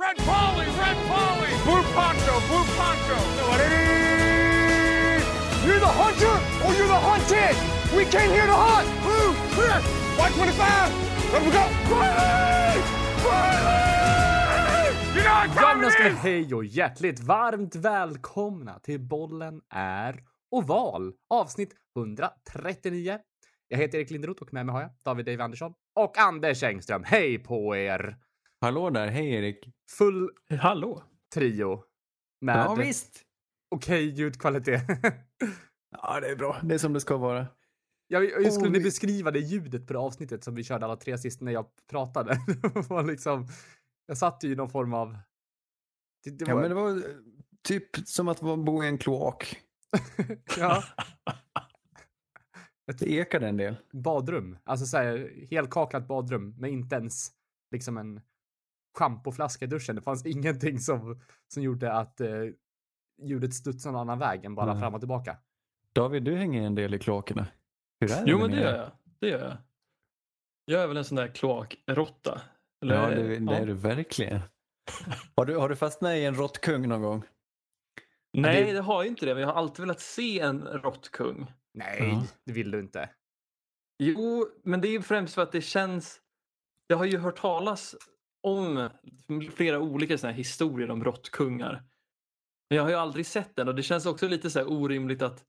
Red Polly, Red Polly, Blue Poncho, Blue Poncho. You're the hunter or you're the hunted. We came here to hunt. Blue, clear. White 25. Let we go. You're not Ja, men ska hej och hjärtligt varmt välkomna till Bollen är oval avsnitt 139. Jag heter Erik Linderoth och med mig har jag David Dave Andersson och Anders Engström. Hej på er! Hallå där, hej Erik. Full Hallå? trio med Ja visst. okej ljudkvalitet. Ja det är bra, det är som det ska vara. jag, jag skulle Oj. ni beskriva det ljudet på det avsnittet som vi körde alla tre sist när jag pratade. det var liksom, jag satt ju i någon form av... Det, det Ja var, men det var eh, typ som att vara- bo i en kloak. ja, Det ekade en del. badrum. Alltså så här, helkaklat badrum med inte ens liksom en schampoflaska i duschen. Det fanns ingenting som, som gjorde att eh, ljudet studsade någon annan väg än bara Nej. fram och tillbaka. David, du hänger en del i kloakerna. Hur är det Jo, men det nere? gör jag. Det gör jag. Jag är väl en sån där kloakråtta. Eller- Ja, det, det är du verkligen. Har du, har du fastnat i en råttkung någon gång? Nej, det- det har jag inte det. Men jag har alltid velat se en råttkung. Nej, Ja. det vill du inte. Jo, men det är ju främst för att det känns... Jag har ju hört talas om flera olika såna här historier om råttkungar. Men jag har ju aldrig sett den och det känns också lite så här orimligt att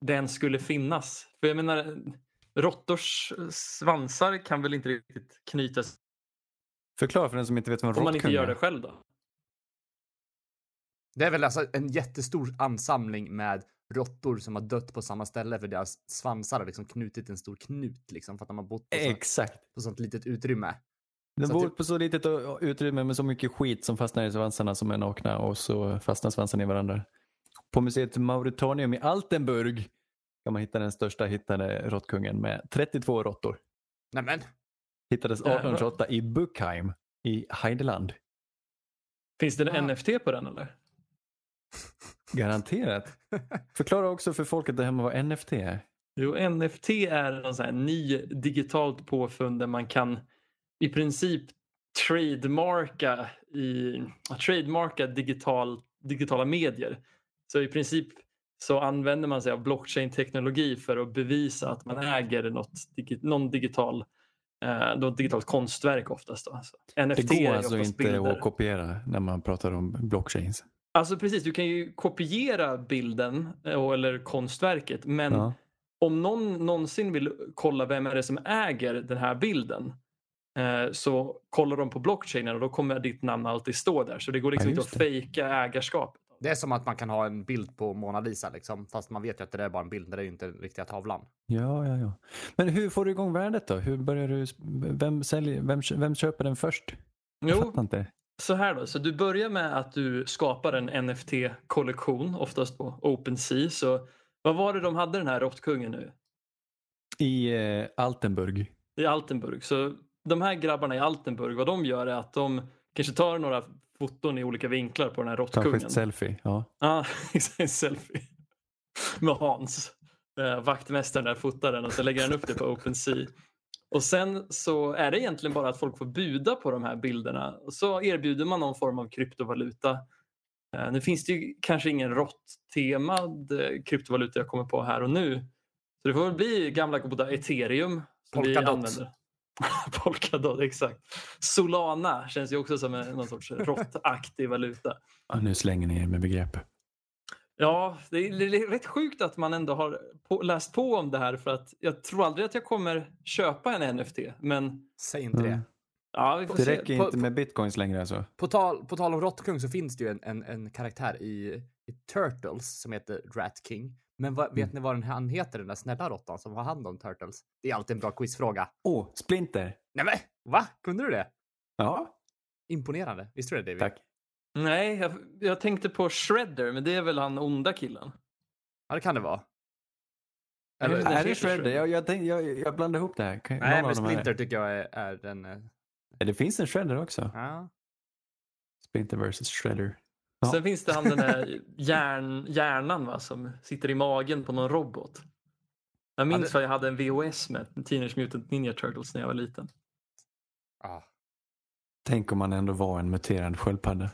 den skulle finnas. För jag menar, råttors svansar kan väl inte riktigt knytas Förklara för den som inte vet vad en om man inte råttkung gör är. det själv då. Det är väl alltså en jättestor ansamling med råttor som har dött på samma ställe för deras svansar har liksom knutit en stor knut liksom för att de har bott på, så, Exakt. på sånt litet utrymme. Den Så bor typ- på så litet utrymme med så mycket skit som fastnar i svansarna som är nakna och så fastnar svansarna i varandra. På museet Mauretanium i Altenburg kan man hitta den största hittade råttkungen med 32 råttor. Nämen, Hittades Jävlar. 1828 i Buckheim i Heideland. Finns det en Ah. NFT på den eller? Garanterat. Förklara också för folket där hemma vad NFT är. Jo, NFT är någon sån här ny digitalt påfund där man kan i princip trademarka, i, trademarka digital, digitala medier. Så i princip så använder man sig av blockchain-teknologi för att bevisa att man äger något, någon digital, eh, något digitalt konstverk oftast. Då. Så NFT Det går alltså inte bilder. att kopiera när man pratar om blockchains. Alltså precis, du kan ju kopiera bilden eh, eller konstverket men Ja. om någon någonsin vill kolla vem är det som äger den här bilden så kollar de på blockchainen och då kommer ditt namn alltid stå där. Så det går liksom Ja, inte att fejka ägarskapet. det är som att man kan ha en bild på Mona Lisa liksom, fast man vet ju att det där är bara en bild, det är ju inte den riktiga tavlan. ja, ja, ja. Men hur får du igång värdet då? Hur börjar du, vem, säljer, vem, vem köper den först? Jag Jo, fattar inte. så här då. Så du börjar med att du skapar en NFT-kollektion, oftast på OpenSea. Så vad var det de hade den här råttkungen nu? I eh, Altenburg. i Altenburg. Så de här grabbarna i Altenburg, vad de gör är att de kanske tar några foton i olika vinklar på den här Kanske råttkungen. ett selfie. Ja. Exakt, en selfie. Med Hans. Eh, vaktmästaren där fotar den och så lägger han upp det på OpenSea. Och sen så är det egentligen bara att folk får buda på de här bilderna. Och så erbjuder man någon form av kryptovaluta. Eh, nu finns det ju kanske ingen rått-temad eh, kryptovaluta jag kommer på här och nu. Så det får väl bli gamla goda ethereum. Som vi Polkadot. använder. Polkadot, exakt. Solana känns ju också som en, någon sorts råttaktig valuta. Ja, nu slänger ni er med begrepp. Ja, det är, det är rätt sjukt att man ändå har på, läst på om det här för att jag tror aldrig att jag kommer köpa en NFT. Men Säg inte Mm. det. ja, vi får Det se. räcker På- inte med bitcoins längre alltså. På tal, på tal om råttkung så finns det ju en, en, en karaktär i, i Turtles som heter Rat King. Men vad, vet Mm. ni vad den, han heter, den där snälla råttan som har hand om Turtles? Det är alltid en bra quizfråga. Åh, oh, Splinter. Nej men, va? Kunde du det? Ja, Imponerande. Visste du det David? tack. Nej, jag, jag tänkte på Shredder, men det är väl han onda killen. Ja, det kan det vara. Eller, vet inte. Är det Shredder? Jag, jag, tänkte, jag, jag blandar ihop det här. Kan- nej, men är- Splinter tycker jag är, är den... eh, Ja, Det finns en Shredder också. Ja. Splinter vs Shredder. Ja. Sen finns det han den där hjärn, hjärnan va, som sitter i magen på någon robot. Jag minns det- för jag hade en VHS med Teenage Mutant Ninja Turtles när jag var liten. Ah. Tänk om man ändå var en muterad sköldpadda.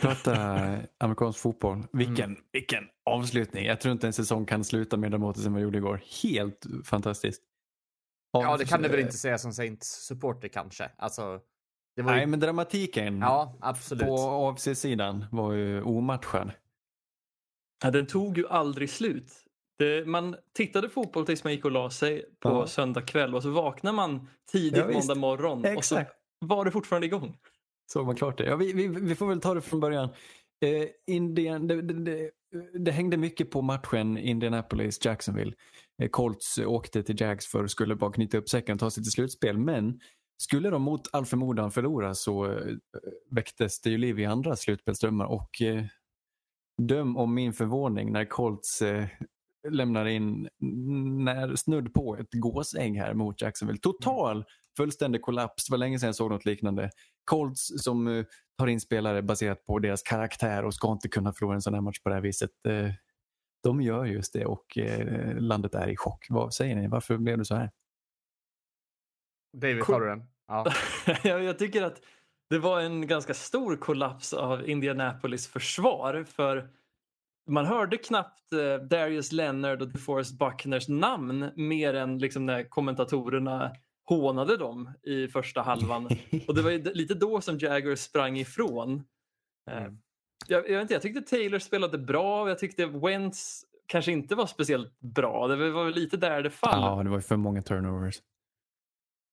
Prata amerikansk fotboll. Vilken, Mm. vilken avslutning. Jag tror inte en säsong kan sluta mer dramatiskt än vad vi gjorde igår. Helt fantastiskt. Ja, det kan du väl Av- inte säga som Saints-supporter kanske. Alltså, det ju... Nej, men dramatiken Ja, absolut. på AFC-sidan var ju omatchad. Ja, den tog ju aldrig slut. Det, man tittade fotboll tills man gick och la sig på Ja. söndag kväll och så vaknar man tidigt Ja, måndag morgon och så Exakt. var det fortfarande igång. Såg man klart det. Ja, vi, vi, vi får väl ta det från början. Eh, Indian, det, det, det, det hängde mycket på matchen Indianapolis-Jacksonville. Eh, Colts åkte till Jags för att skulle bara knyta upp säcken och ta sig till slutspel. Men skulle de mot all förmodan förlora så eh, väcktes det ju liv i andra slutspelsdrömmar. Och eh, döm om min förvåning när Colts eh, lämnar in när, snudd på ett gåsägg här mot Jacksonville. Total fullständig kollaps. Det var länge sedan jag såg något liknande. Colts som eh, tar in spelare baserat på deras karaktär och ska inte kunna förlora en sån här match på det här viset. Eh, de gör just det och eh, landet är i chock. Vad säger ni? Varför blev det så här? David, tar du den? Ja. jag, tycker att det var en ganska stor kollaps av Indianapolis försvar för man hörde knappt eh, Darius Leonard och DeForest Buckners namn mer än liksom när kommentatorerna hånade dem i första halvan. Och det var lite då som Jagger sprang ifrån. Eh, Mm. Jag, jag, vet inte, jag tyckte Taylor spelade bra. Jag tyckte Wentz kanske inte var speciellt bra. Det var lite där det fall. Ja, det var ju för många turnovers.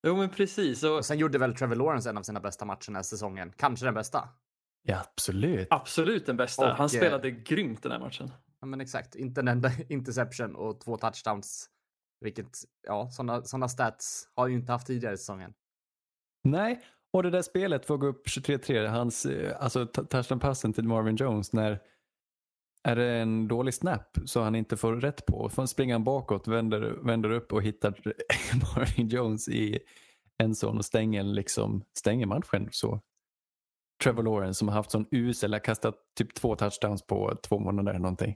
Jo men precis. Och Och sen gjorde väl Trevor Lawrence en av sina bästa matcher den här säsongen. Kanske den bästa. Ja, absolut. absolut den bästa. Och, Han eh, spelade grymt den här matchen. Ja, men exakt. Inte en enda interception och två touchdowns. Vilket, ja, sådana såna stats har ju inte haft tidigare i säsongen. Nej, och det där spelet får gå upp 23-3, hans, eh, alltså touchdown-passen till Marvin Jones när är det en dålig snap så han inte får rätt på. Får springa han bakåt, vänder, vänder upp och hittar Marvin Jones i en sån och stänger, liksom, stänger matchen. Så Trevor Lawrence som har haft sån usel, har kastat typ två touchdowns på två månader eller någonting.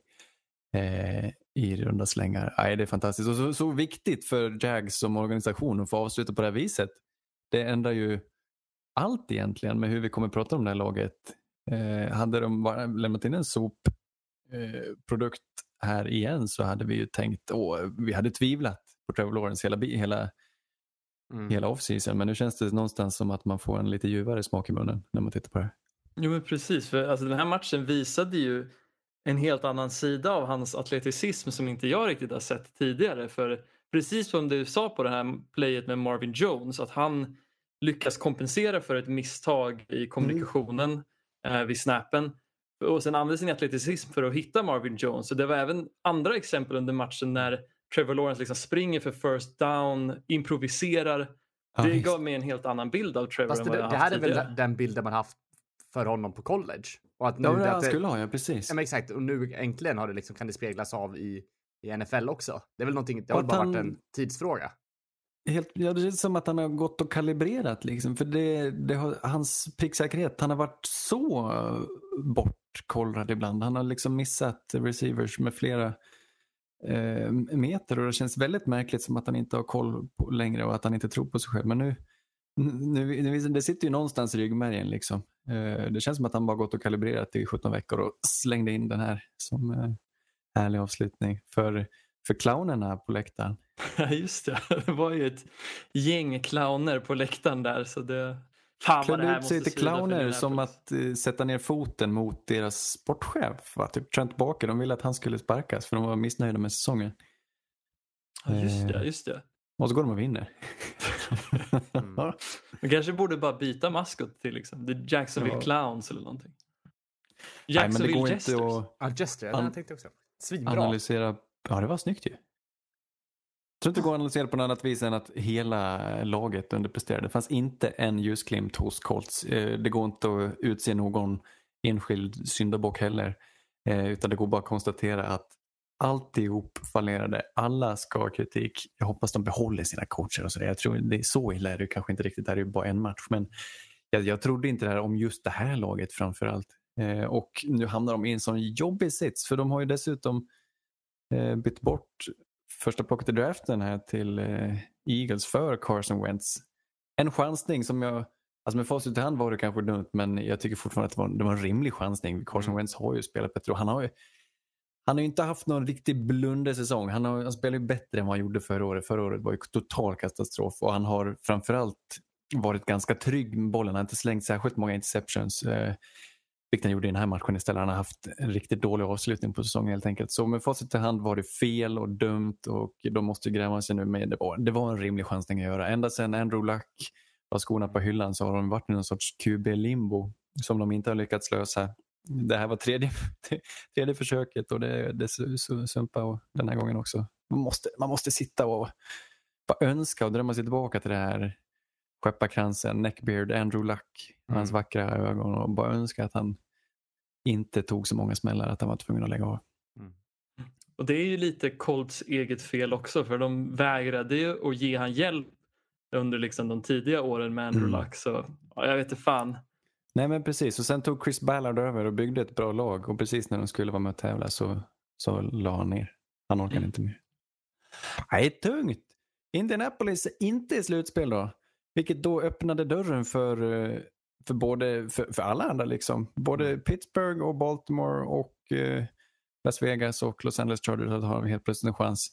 Eh, I runda slängar. Aj, det är fantastiskt. Och så, så viktigt för Jags som organisation att få avsluta på det här viset. Det ändrar ju allt egentligen med hur vi kommer prata om det här laget. Eh, hade de bara lämnat in en sop produkt här igen så hade vi ju tänkt, åh, vi hade tvivlat på Trevor Lawrence hela, hela, Mm. hela offseason. Men nu känns det någonstans som att man får en lite ljuvare smak i munnen när man tittar på det här. Jo men precis, för alltså, den här matchen visade ju en helt annan sida av hans atleticism som inte jag riktigt har sett tidigare. För precis som du sa på det här playet med Marvin Jones, att han lyckas kompensera för ett misstag i kommunikationen eh, vid snappen och sen använder sin atleticism för att hitta Marvin Jones. Så det var även andra exempel under matchen när Trevor Lawrence liksom springer för first down, improviserar. Ja, det gav mig en helt annan bild av Trevor Fast än vad det, jag det haft här är väl den bilden man haft för honom på college. Och att nu Ja, det, det att han det, skulle ha, ja precis. ja, men exakt. Och nu äntligen har det liksom, kan det speglas av i, i NFL också. Det är väl någonting, det har bara att varit han- en tidsfråga. Helt, ja, det känns som att han har gått och kalibrerat. Liksom, för det, det har, hans pricksäkerhet, han har varit så bortkollrad ibland. Han har liksom missat receivers med flera eh, meter och det känns väldigt märkligt som att han inte har koll på längre och att han inte tror på sig själv. Men nu, nu, nu det sitter ju någonstans i ryggmärgen. Liksom. Eh, det känns som att han bara gått och kalibrerat i 17 veckor och slängde in den här som eh, härlig avslutning för, för clownerna på läktaren. Ja, just det. Det var ju ett gäng clowner på läktaren där. Så det... Fan vad det klädde här ut sig måste till clowner som att eh, sätta ner foten mot deras sportchef. Va? Typ Trent Barker, de ville att han skulle sparkas för de var missnöjda med säsongen. Ja, just det, eh, just det. Och så går de och vinner. Mm. Man kanske borde bara byta maskot till liksom, The Jacksonville Ja. Clowns eller någonting. Nej, men det Jacksonville går Jesters. inte att Ja, Jester, den tänkte jag också. Svinbra. analysera. Ja, det var snyggt ju. Jag tror inte det går att analysera på något annat vis än att hela laget underpresterade. Det fanns inte en ljusglimt hos Colts. Eh, det går inte att utse någon enskild syndabock heller. Eh, utan det går bara att konstatera att alltihop fallerade. Alla ska ha kritik. Jag hoppas de behåller sina coacher och sådär. Jag tror det är så illa är det kanske inte riktigt. Det här är ju bara en match. Men jag, jag trodde inte det här om just det här laget framförallt. Eh, och nu hamnar de i en sån jobbig sits. För de har ju dessutom eh, bytt bort första plocket i draften här till eh, Eagles för Carson Wentz. En chansning som jag Alltså med facit i hand var det kanske dumt men jag tycker fortfarande att det var, det var en rimlig chansning. Carson Mm. Wentz har ju spelat bättre och han har ju han har ju inte haft någon riktig blundersäsong. Han, har, han spelar ju bättre än vad han gjorde förra året. Förra året var ju total katastrof och han har framförallt varit ganska trygg med bollen. Han har inte slängt särskilt många interceptions. Vilket han gjorde i den här matchen istället. Han har haft en riktigt dålig avslutning på säsongen helt enkelt. Så med facit i hand var det fel och dumt och de måste gräva sig nu. Men det var, det var en rimlig chansning att göra. Ända sedan Andrew Luck la skorna på hyllan så har de varit i någon sorts QB-limbo som de inte har lyckats lösa. Det här var tredje, tredje försöket och det, det sumpade den här gången också. Man måste, man måste sitta och bara önska och drömma sig tillbaka till det här skepparkransen, neckbeard, Andrew Luck, hans Mm. vackra ögon och bara önska att han inte tog så många smällar att han var tvungen att lägga av. Och det är ju lite Colts eget fel också för de vägrade ju att ge han hjälp under liksom de tidiga åren med Andrew Mm. Luck. Så ja, jag vet inte fan. Nej men precis och sen tog Chris Ballard över och byggde ett bra lag och precis när de skulle vara med och tävla så, så la han ner. Han orkade Mm. inte mer. Nej, tungt. Indianapolis är inte i slutspel då. Vilket då öppnade dörren för, eh, för, både, för, för alla andra. Liksom. Både Pittsburgh och Baltimore och eh, Las Vegas och Los Angeles Chargers att ha helt plötsligt en chans.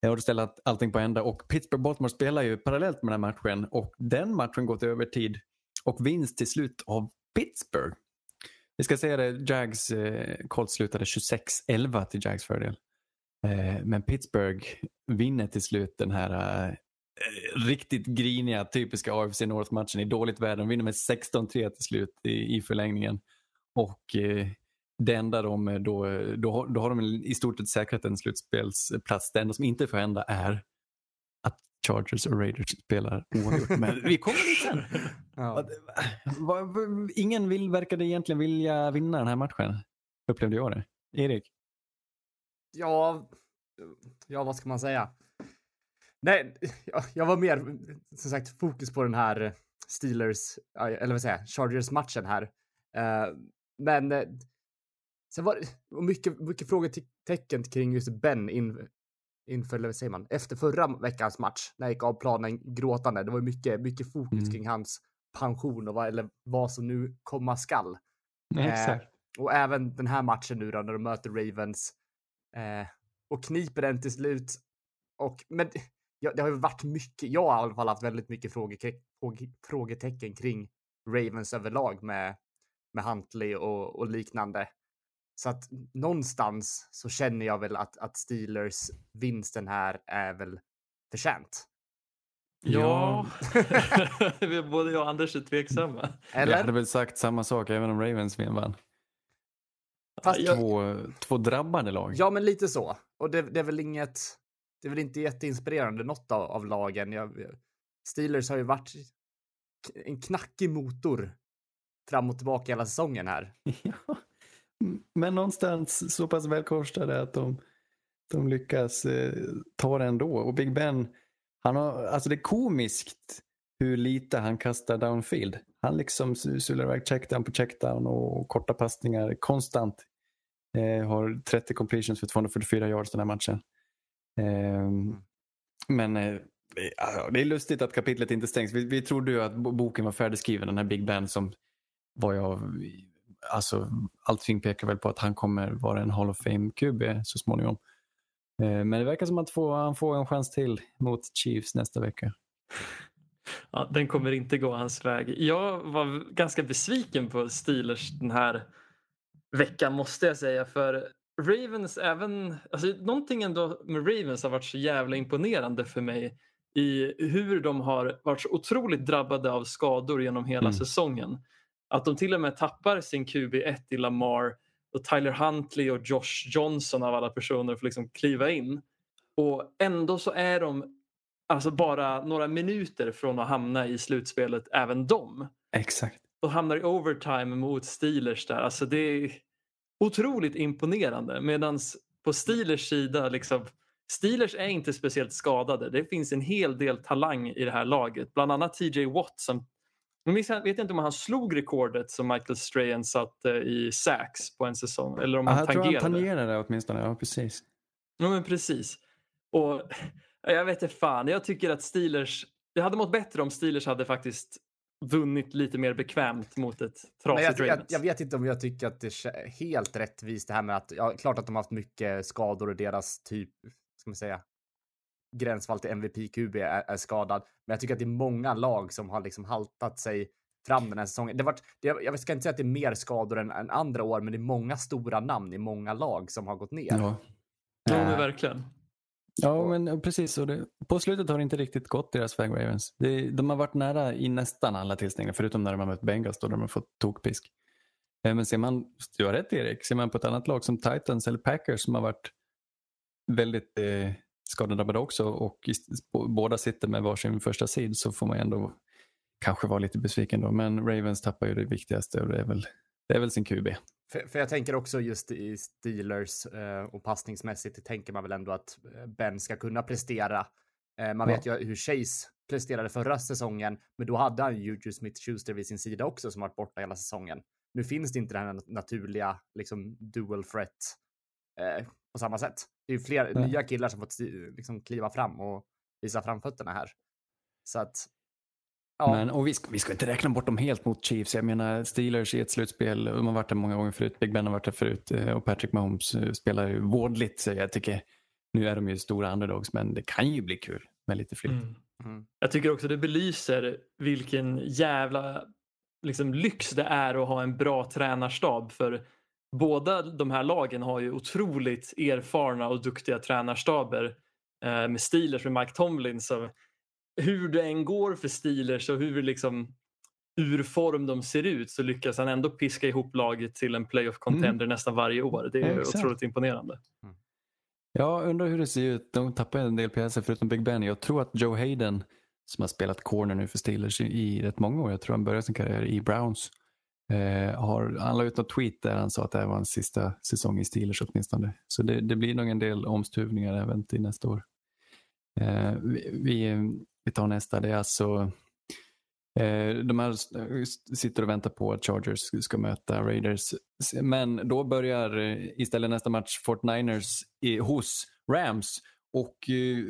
Jag har ställt allting på ända och Pittsburgh Baltimore spelar ju parallellt med den här matchen och den matchen går till övertid och vinst till slut av Pittsburgh. Vi ska säga det, Jags eh, Colts slutade 26-11 till Jags fördel. Eh, men Pittsburgh vinner till slut den här eh, riktigt griniga, typiska AFC North-matchen i dåligt väder. De vinner med 16-3 till slut i, i förlängningen. Och eh, det enda de eh, då, då, har- då har de i stort sett säkrat en slutspelsplats. Det enda som inte får hända är att Chargers och Raiders spelar oavgjort. Men vi kommer dit sen. Ja. Ingen vill, verkade egentligen vilja vinna den här matchen. Upplevde jag det. Erik? Ja, ja, vad ska man säga? Nej, jag, jag var mer som sagt fokus på den här Steelers, eller vad säger jag, Chargers matchen här. Eh, men eh, sen var det mycket, mycket frågetecken kring just Ben in, inför, eller vad säger man, efter förra veckans match när jag gick av planen gråtande. Det var mycket, mycket fokus Mm. kring hans pension och vad, eller vad som nu komma skall. Eh, Exakt. och även den här matchen nu då när de möter Ravens. Eh, och kniper den till slut. Och, men ja, det har ju varit mycket, jag har i alla fall haft väldigt mycket fråge, fråge, frågetecken kring Ravens överlag med, med Huntley och, och liknande. Så att någonstans så känner jag väl att, att Steelers vinsten här är väl förtjänt. Ja, både jag och Anders är tveksamma. Eller? Jag hade väl sagt samma sak även om Ravens vann. Fast, jag- Två, två drabbade lag. Ja, men lite så. Och det, det är väl inget. Det är väl inte jätteinspirerande något av, av lagen. Jag, Steelers har ju varit en knackig motor fram och tillbaka hela säsongen här. Ja. Men någonstans så pass välkorsade att de, de lyckas eh, ta det ändå. Och Big Ben, han har, alltså det är komiskt hur lite han kastar downfield. Han liksom sular iväg checkdown på checkdown och korta passningar konstant. Eh, har 30 completions för 244 yards den här matchen. Ehm, men eh, det är lustigt att kapitlet inte stängs. Vi, vi trodde ju att boken var färdigskriven, den här Big Ben som var jag, alltså allting pekar väl på att han kommer vara en Hall of Fame-QB eh, så småningom. Eh, Men det verkar som att få, han får en chans till mot Chiefs nästa vecka. Ja, den kommer inte gå hans väg. Jag var ganska besviken på Steelers den här veckan måste jag säga. För Ravens även, alltså någonting ändå med Ravens har varit så jävla imponerande för mig i hur de har varit så otroligt drabbade av skador genom hela Mm. säsongen. Att de till och med tappar sin QB1 i Lamar och Tyler Huntley och Josh Johnson av alla personer får liksom kliva in. Och ändå så är de alltså bara några minuter från att hamna i slutspelet även de. Exakt. Och hamnar i overtime mot Steelers där. Alltså det är otroligt imponerande. Medan på Steelers sida, liksom, Steelers är inte speciellt skadade. Det finns en hel del talang i det här laget. Bland annat TJ Watt som jag vet inte om han slog rekordet som Michael Strahan satte i sacks på en säsong. Eller om han jag tror han tangerade. tangerade det åtminstone. Ja, precis. Ja men precis. Och jag vet inte fan, jag tycker att Steelers, det hade mått bättre om Steelers hade faktiskt vunnit lite mer bekvämt mot ett trasigt jag, jag, Ravens. jag vet inte om jag tycker att det är helt rättvist det här med att, ja, klart att de har haft mycket skador och deras typ, ska man säga, gränsfall till MVP-QB är, är skadad. Men jag tycker att det är många lag som har liksom haltat sig fram den här säsongen. Det vart, det, jag ska inte säga att det är mer skador än, än andra år, men det är många stora namn i många lag som har gått ner. Ja. Ja, Eh, men verkligen. Ja, men precis. Och det, på slutet har det inte riktigt gått deras väg, Ravens. Det, de har varit nära i nästan alla tillställningar, förutom när de har mött Bengals då de har fått tokpisk. Eh, Men ser man, du har rätt Erik, ser man på ett annat lag som Titans eller Packers som har varit väldigt eh, skadedrabbade också och i, båda sitter med varsin första sid så får man ändå kanske vara lite besviken då. Men Ravens tappar ju det viktigaste och det är väl, det är väl sin QB. För, för jag tänker också just i Steelers eh, och passningsmässigt tänker man väl ändå att eh, Ben ska kunna prestera. Eh, man Ja. vet ju hur Chase presterade förra säsongen, men då hade han Juju Smith-Schuster vid sin sida också som varit borta hela säsongen. Nu finns det inte den här naturliga liksom dual threat eh, på samma sätt. Det är ju fler Nej. nya killar som fått liksom kliva fram och visa framfötterna här. Så att ja, Men, och vi, ska, vi ska inte räkna bort dem helt mot Chiefs. Jag menar Steelers i ett slutspel, de har varit där många gånger förut. Big Ben har varit där förut eh, och Patrick Mahomes eh, spelar ju vårdligt. Så jag tycker, nu är de ju stora underdogs men det kan ju bli kul med lite flyt. Mm. mm. Jag tycker också det belyser vilken jävla liksom, lyx det är att ha en bra tränarstab. För båda de här lagen har ju otroligt erfarna och duktiga tränarstaber. Eh, med Steelers med Mike Tomlin. Så hur det än går för Steelers och hur liksom ur form de ser ut så lyckas han ändå piska ihop laget till en playoff contender nästan varje år. Det är Ja, exakt. otroligt imponerande. Jag undrar hur det ser ut. De tappar en del pjäser förutom Big Ben. Jag tror att Joe Hayden som har spelat corner nu för Steelers i, i rätt många år. Jag tror han började sin karriär i Browns. Eh, har, han la ut något tweet där han sa att det här var hans sista säsong i Steelers åtminstone. Så det, det blir nog en del omstuvningar även till nästa år. Eh, vi, vi, vi tar nästa. Det är alltså eh, de här eh, sitter och väntar på att Chargers ska möta Raiders. Men då börjar eh, istället nästa match 49ers hos Rams. Och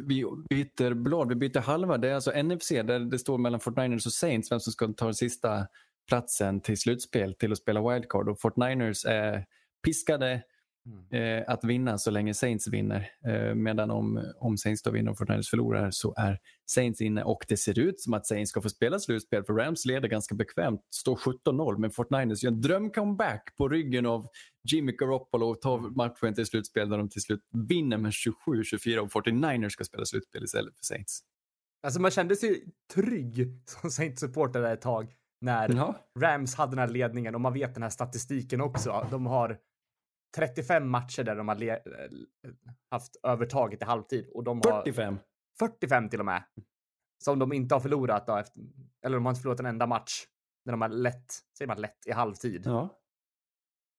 vi byter blad, vi byter halva. Det är alltså NFC där det står mellan 49ers och Saints vem som ska ta sista platsen till slutspel till att spela wildcard. Och 49ers är piskade Mm. eh, att vinna så länge Saints vinner. Eh, medan om, om Saints då vinner och 49ers förlorar så är Saints inne och det ser ut som att Saints ska få spela slutspel för Rams leder ganska bekvämt, står 17-0 men 49ers gör en drömcomeback på ryggen av Jimmy Garoppolo och tar matchen till slutspel där de till slut vinner med 27-24 och 49ers ska spela slutspel istället för Saints. Alltså man kände sig trygg som Saints-supporter ett tag när Ja, Rams hade den här ledningen och man vet den här statistiken också. De har 35 matcher där de har eh, haft övertaget i halvtid och de har 45. 45 till och med. Som de inte har förlorat då efter, eller de har inte förlorat en enda match när de har lätt, säger man lätt i halvtid Ja,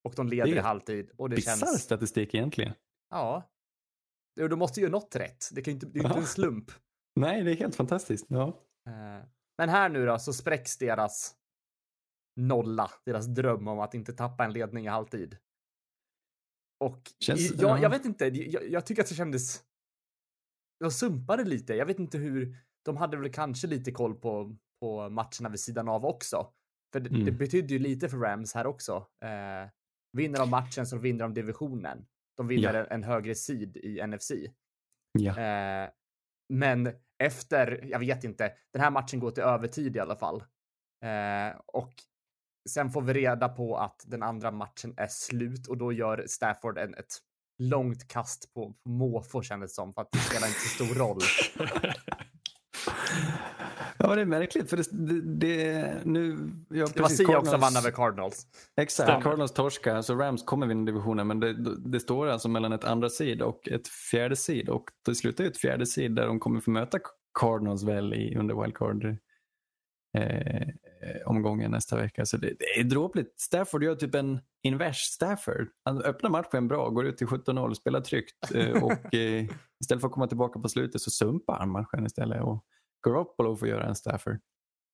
och de leder i halvtid och det bisarr känns. statistik egentligen. Ja. De måste ju göra något rätt. Det kan ju inte, det är ju inte en slump. Nej, det är helt fantastiskt. Ja. Eh, Men här nu då så spräcks deras nolla, deras dröm om att inte tappa en ledning i halvtid. Och Känns- jag, ja. jag vet inte, jag, jag tycker att det kändes... De sumpade lite. Jag vet inte hur... De hade väl kanske lite koll på, på matcherna vid sidan av också. För det, Mm. det betydde ju lite för Rams här också. Eh, vinner de matchen så vinner de divisionen. De vinner Ja. en, högre seed i NFC. Ja. Eh, men efter, jag vet inte, den här matchen går till övertid i alla fall. Eh, och sen får vi reda på att den andra matchen är slut och då gör Stafford en, ett långt kast på, på måfå kändes som för att det spelar inte så stor roll. Ja, det är märkligt för det, det, det nu... Ja, Det var precis, som Cardinals- vann över Cardinals. Exakt, Stämmer. Cardinals torskar, så Rams kommer vinna divisionen men det, det står alltså mellan ett andra sid och ett fjärde sid och det slutar ju ett fjärde sid där de kommer få möta Cardinals väl i, under wildcard eh, omgången nästa vecka. Så det, det är dråpligt. Stafford gör typ en invers Stafford. Han öppnar matchen bra, går ut till 17-0, spelar tryggt eh, och eh, istället för att komma tillbaka på slutet så sumpar han matchen istället och Garoppolo får göra en Stafford.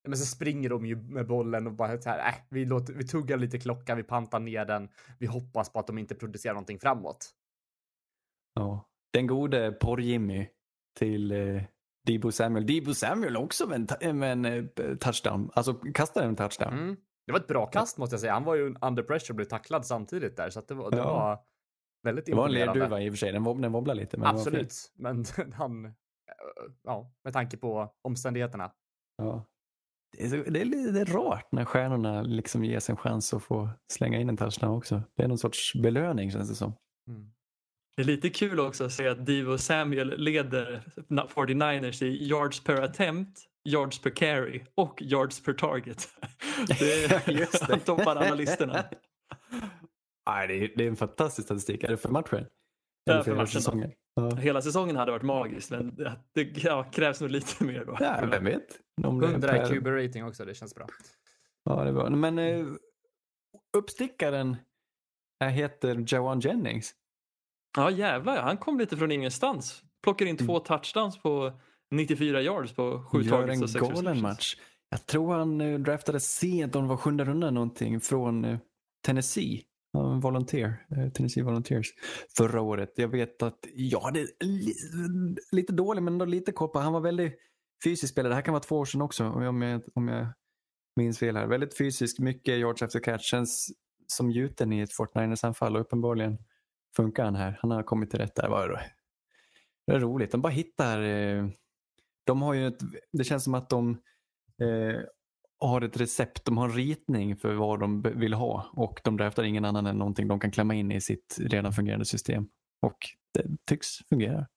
Men så springer de ju med bollen och bara så här, äh, vi, låter, vi tuggar lite klocka, vi pantar ner den. Vi hoppas på att de inte producerar någonting framåt. Ja. Den gode Porr-Jimmy till eh, Debo Samuel. Debo Samuel också med en, med en eh, touchdown. Alltså kastade en touchdown. Mm. Det var ett bra kast måste jag säga. Han var ju under pressure och blev tacklad samtidigt där så det var, det Ja. var väldigt Det var en imponerande. lerduva i och för sig. Den, wob- den wobblar lite. Men det. Absolut, men han, eh, ja, med tanke på omständigheterna. Ja. Det är, så, det är lite rart när stjärnorna liksom ges en chans att få slänga in en touchdown också. Det är någon sorts belöning känns det som. Mm. Det är lite kul också att se att Divo Samuel leder 49ers i yards per attempt, yards per carry och yards per target. Det, Just det. Han toppar alla listorna. Nej, det, är, det är en fantastisk statistik. Är det för matchen? Ja, Eller för hela matchen säsongen? Ja. Hela säsongen hade varit magiskt men det, det ja, krävs nog lite mer då. ja, vem vet? Om det är 100 per- QB rating också, det känns bra. Ja, det är bra. Men eh, uppstickaren eh, heter Jawan Jennings. Ja jävlar han kom lite från ingenstans. Plockar in Mm. två touchdowns på 94 yards på sju Gör targets en och sex galen receptions. match. Jag tror han eh, draftades sent, om det var sjunde rundan någonting, från eh, Tennessee. Han en volunteer, eh, Tennessee Volunteers, förra året. Jag vet att jag hade li, lite dålig, men ändå lite koll på. Han var väldigt fysisk spelare. Det här kan vara två år sedan också, om jag, om jag minns fel här. Väldigt fysisk, mycket yards after catch. Känns som gjuten i ett Fortniners-anfall och uppenbarligen funkar han här. Han har kommit till rätta. Det var det är roligt. De bara hittar eh, de har ju ett, det känns som att de eh, har ett recept, de har en ritning för vad de vill ha och de draftar ingen annan än någonting de kan klämma in i sitt redan fungerande system. Och det tycks fungera.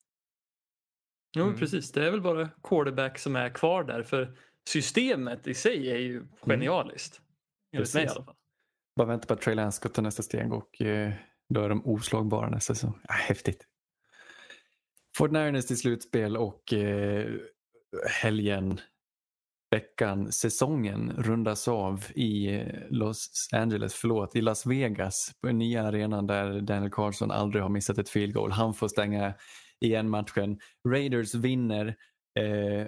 Jo Mm. precis, det är väl bara quarterback som är kvar där för systemet i sig är ju genialiskt. Enligt mig i alla fall. Bara vänta på att Trey Lance ska ta nästa steg och eh, då är de oslagbara nästa säsong. Ja, häftigt. Fortniners till slutspel och eh, helgen, veckan, säsongen rundas av i eh, Los Angeles, förlåt, i Las Vegas på den nya arenan där Daniel Carlson aldrig har missat ett field goal. Han får stänga igen matchen. Raiders vinner eh,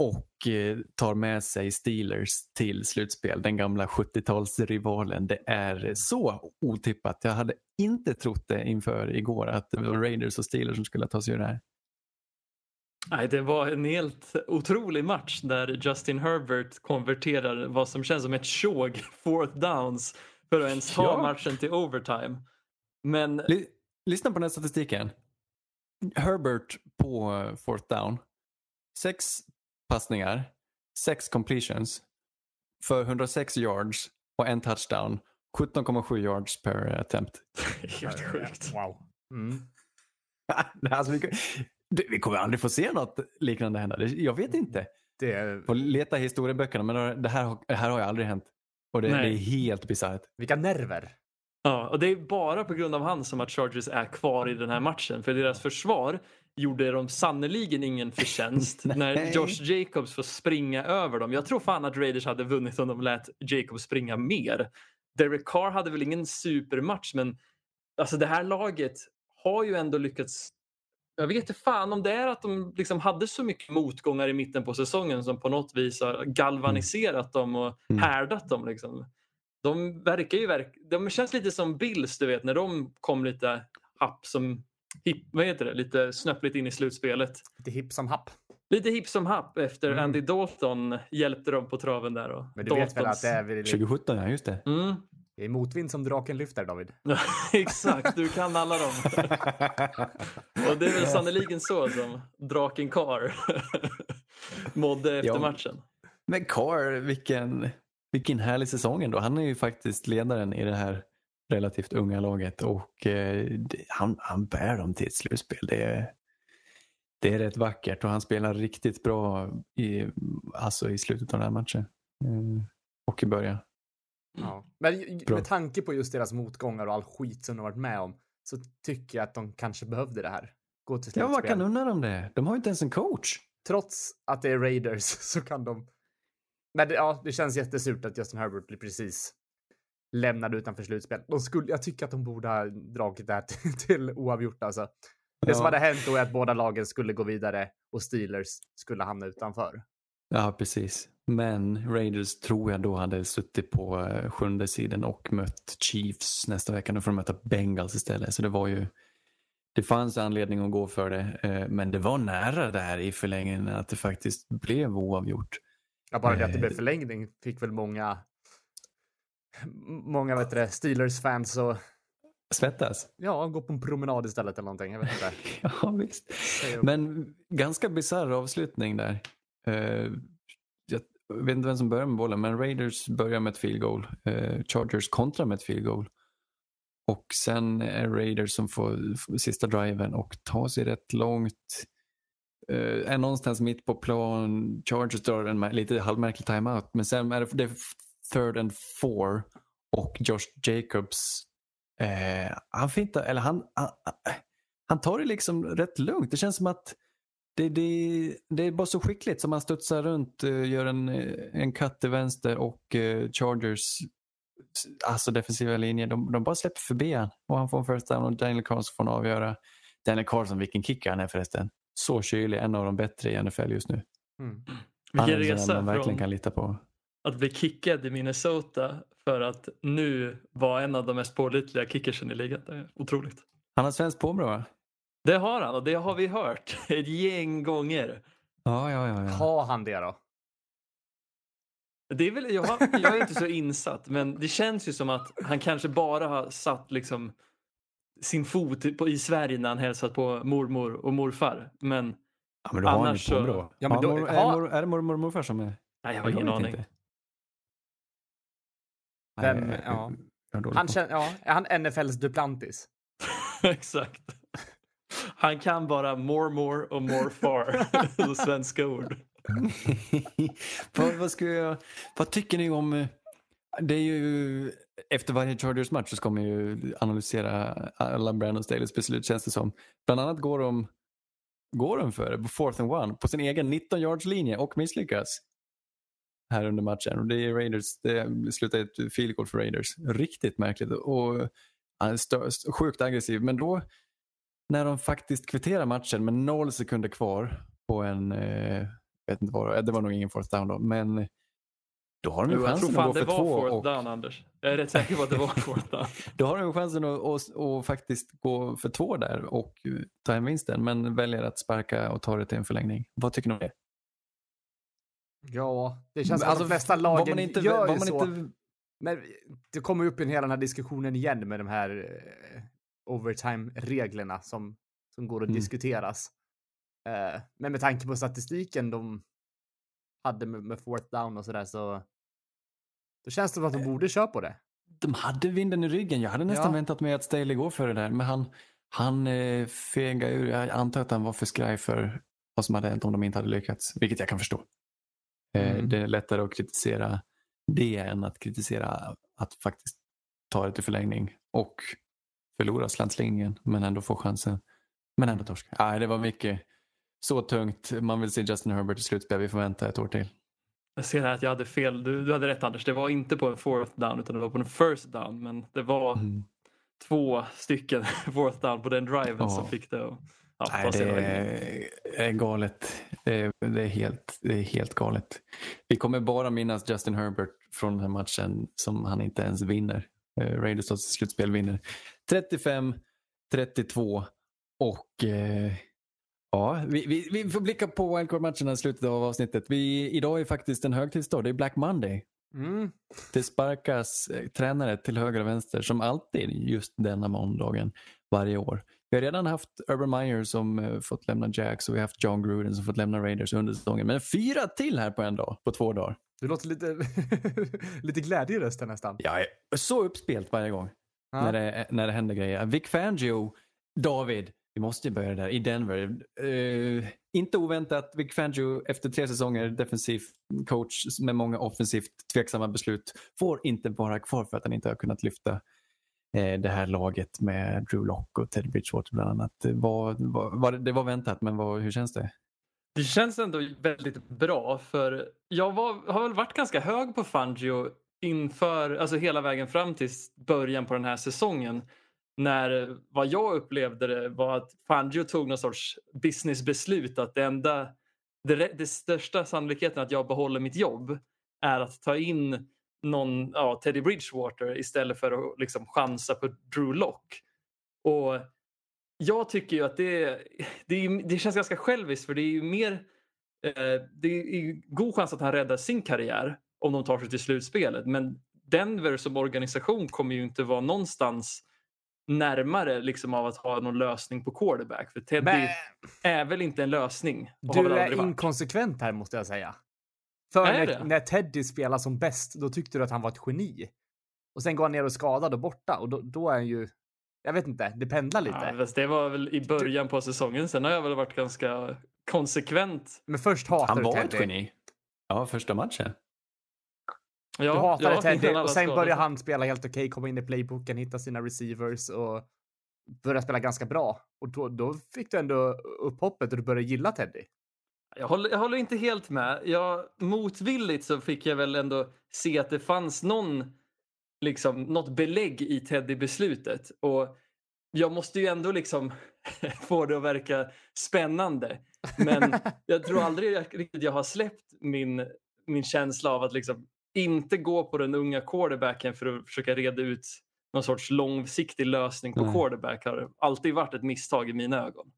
och eh, tar med sig Steelers till slutspel. Den gamla 70-talsrivalen. Det är så otippat. Jag hade inte trott det inför igår att det var Raiders och Steelers som skulle ta sig ur det här. Nej, det var en helt otrolig match där Justin Herbert konverterar vad som känns som ett tjog fourth downs för att ens ta Ja. matchen till overtime. Men Ly- lyssna på den här statistiken. Herbert på eh, fourth down. Sex passningar, sex completions för 106 yards och en touchdown. 17,7 yards per attempt. helt sjukt. Wow. Mm. alltså, vi, vi kommer aldrig få se något liknande hända. Jag vet inte. Det är, Får leta i historieböckerna men det här, har- det här har ju aldrig hänt. Och det, det är helt bisarrt. vilka nerver. Ja, och det är bara på grund av han som att Chargers är kvar i den här matchen. För deras försvar gjorde de sannoliken ingen förtjänst när Josh Jacobs får springa över dem. Jag tror fan att Raiders hade vunnit om de lät Jacobs springa mer. Derek Carr hade väl ingen supermatch men alltså det här laget har ju ändå lyckats jag vet inte fan om det är att de liksom hade så mycket motgångar i mitten på säsongen som på något vis har galvaniserat dem och Mm. härdat dem. Liksom. De verkar ju verk... De känns lite som Bills, du vet, när de kom lite happ som hip, vad heter det? Lite snöpligt in i slutspelet. Lite hipp som happ. Lite hipp som happ efter Mm. Andy Dalton hjälpte dem på traven där. Och Men du vet väl att Daltons- det är, väl- 2017, ja just det. Mm. det är motvind som draken lyfter, David. Exakt, du kan alla dem. Och det är väl sannoliken så som draken Carr mådde efter Ja. matchen. Men Carr, vilken, vilken härlig säsong ändå. Han är ju faktiskt ledaren i det här relativt unga laget och eh, han, han bär dem till ett slutspel. Det är, det är rätt vackert och han spelar riktigt bra i, alltså i slutet av den här matchen. Eh, och i början. Ja. Men ju- Bra. med tanke på just deras motgångar och all skit som de varit med om så tycker jag att de kanske behövde det här. Gå till Ja, slutspel. vad kan unna dem det? De har ju inte ens en coach. Trots att det är Raiders så kan de... Men det, ja, det känns jättesurt att Justin Herbert blir precis lämnad utanför slutspel. De skulle, jag tycker att de borde ha dragit det här till, till oavgjort alltså. Det som Ja. hade hänt då är att båda lagen skulle gå vidare och Steelers skulle hamna utanför. Ja, precis. Men Raiders tror jag då hade suttit på eh, sjunde sidan och mött Chiefs nästa vecka. Nu får de möta Bengals istället. Så det var ju det fanns anledning att gå för det, eh, men det var nära där i förlängningen att det faktiskt blev oavgjort. Ja, bara det att det blev förlängning fick väl många många vet du, Steelers-fans och Svettas? ja, gå på en promenad istället eller någonting. Jag vet inte. Ja, visst. Men ganska bisarr avslutning där. Eh, jag vet inte vem som börjar med bollen, men Raiders börjar med ett field goal. Eh, Chargers kontrar med ett field goal. Och sen är Raiders som får sista driven och tar sig rätt långt. Eh, är någonstans mitt på plan. Chargers drar en lite halvmärklig timeout. Men sen är det, det är third and four och Josh Jacobs eh, han fintar, eller han, han, han tar det liksom rätt lugnt. Det känns som att det, det, det är bara så skickligt som han studsar runt, eh, gör en, eh, en cut till vänster och Chargers alltså defensiva linjer, de, de bara släpper förbi han och han får en first down och Daniel Carlson får avgöra. Daniel Carlson, vilken kick han är förresten. Så kylig, en av de bättre i NFL just nu. Mm. Vilken resa man verkligen från kan lita på. att bli kickad i Minnesota för att nu vara en av de mest pålitliga kickersen i ligan. Det är otroligt. Han har svenskt påbrå va? Det har han och det har vi hört ett gäng gånger. Ja, ja, ja. ja. Har han det då? Det är väl, jag, har, jag är inte så insatt men det känns ju som att han kanske bara har satt liksom sin fot på, i Sverige när han hälsat på mormor och morfar. Men ja men annars så- påbrå. Ja, men då- är, mor, är det mormor och morfar som är? nej, jag har ingen aning. inte. Vem- ja. Han känner, ja, är han NFLs Duplantis? Exakt. Han kan bara more more och more far. Svenska ord. vad, vad, ska jag, vad tycker ni om... eh, Det är ju, efter varje Chargers-match så ska man ju analysera alla Brandon Stalys beslut känns det som. Bland annat går de, går de för det på fourth and one på sin egen 19 yards linje och misslyckas här under matchen. Och det är Raiders, det slutar ett field goal för Raiders. Riktigt märkligt och han är stö, st- sjukt aggressiv. Men då när de faktiskt kvitterar matchen med noll sekunder kvar på en, eh, vet inte vad det var, det var nog ingen fourth down då, men då har de ju Jo, jag tror chansen att fan gå det för var två fourth och down Anders. Jag är rätt säker på att det var down. då har de ju chansen att, att, att faktiskt gå för två där och ta hem vinsten men väljer att sparka och ta det till en förlängning. Vad tycker ni om det? Ja, det känns som Alltså, att de flesta var lagen man inte, gör ju man så. inte, Men det kommer ju upp i hela den här diskussionen igen med de här eh, overtime-reglerna som, som går att Mm. diskuteras. Eh, men med tanke på statistiken de hade med, med fourth down och sådär så då känns det som att de borde köra på det. de hade vinden i ryggen. Jag hade nästan Ja. väntat mig att Staley går för det där men han, han eh, fegade ur. Jag antar att han var för skraj för vad som hade hänt om de inte hade lyckats, vilket jag kan förstå. Eh, Mm. Det är lättare att kritisera det än att kritisera att faktiskt ta det till förlängning och förlora slantslinjen men ändå få chansen. Men ändå torska. Nej, det var mycket. Så tungt. Man vill se Justin Herbert i slutspel. Vi får vänta ett år till. Jag ser här att jag hade fel. Du, du hade rätt Anders. Det var inte på en fourth down utan det var på en first down. Men det var Mm. två stycken fourth down på den driven Ja. som fick det att ja, Nej, det är, är galet. Det är, det, är helt, det är helt galet. Vi kommer bara minnas Justin Herbert från den här matchen som han inte ens vinner. Eh, Raiders slutspel vinner 35-32 och eh, ja, vi, vi, vi får blicka på wildcard-matcherna i slutet av avsnittet. Vi, idag är faktiskt en högtidsdag. Det är Black Monday. Mm. Det sparkas eh, tränare till höger och vänster som alltid just denna måndagen varje år. Vi har redan haft Urban Meyer som eh, fått lämna Jacks och vi har haft John Gruden som fått lämna Raiders under säsongen. Men fyra till här på en dag, på två dagar. Du låter lite, lite glädje i rösten nästan. Jag är så uppspelt varje gång Ja. när, det, när det händer grejer. Vic Fangio, David, vi måste ju börja där, i Denver. Uh, inte oväntat, Vic Fangio efter tre säsonger defensiv coach med många offensivt tveksamma beslut får inte vara kvar för att han inte har kunnat lyfta eh, det här laget med Drew Lock och Ted Bridgewater bland annat. Det var, var, var, det var väntat, men var, hur känns det? Det känns ändå väldigt bra för jag var, har väl varit ganska hög på Fangio inför, alltså hela vägen fram till början på den här säsongen. När eh, vad jag upplevde det var att Fangio tog någon sorts businessbeslut att det enda, det, det största sannolikheten att jag behåller mitt jobb är att ta in någon, ja, Teddy Bridgewater istället för att liksom chansa på Drew Lock. Och jag tycker ju att det, det, är, det känns ganska själviskt för det är ju mer eh, det är god chans att han räddar sin karriär om de tar sig till slutspelet. Men Denver som organisation kommer ju inte vara någonstans närmare liksom av att ha någon lösning på quarterback. För Teddy Men är väl inte en lösning. du är inkonsekvent här måste jag säga. För Är när, när Teddy spelar som bäst, då tyckte du att han var ett geni. Och sen går han ner och skadad och borta och då, då är han ju, jag vet inte, det pendlar lite. Ja, det var väl i början på säsongen. Sen har jag väl varit ganska konsekvent. Men först hatar Han var ett geni. Ja, första matchen. Ja, Du hatade ja, Teddy och sen börjar han spela helt okej, komma in i playbooken, hitta sina receivers och börja spela ganska bra. Och då, då fick du ändå upp hoppet och du började gilla Teddy. Jag håller, jag håller inte helt med. Jag, motvilligt så fick jag väl ändå se att det fanns någon, liksom, något belägg i Teddy-beslutet. Och jag måste ju ändå liksom få det att verka spännande. Men jag tror aldrig jag, riktigt jag har släppt min, min känsla av att liksom inte gå på den unga quarterbacken för att försöka reda ut någon sorts långsiktig lösning på Nej. quarterback har alltid varit ett misstag i mina ögon.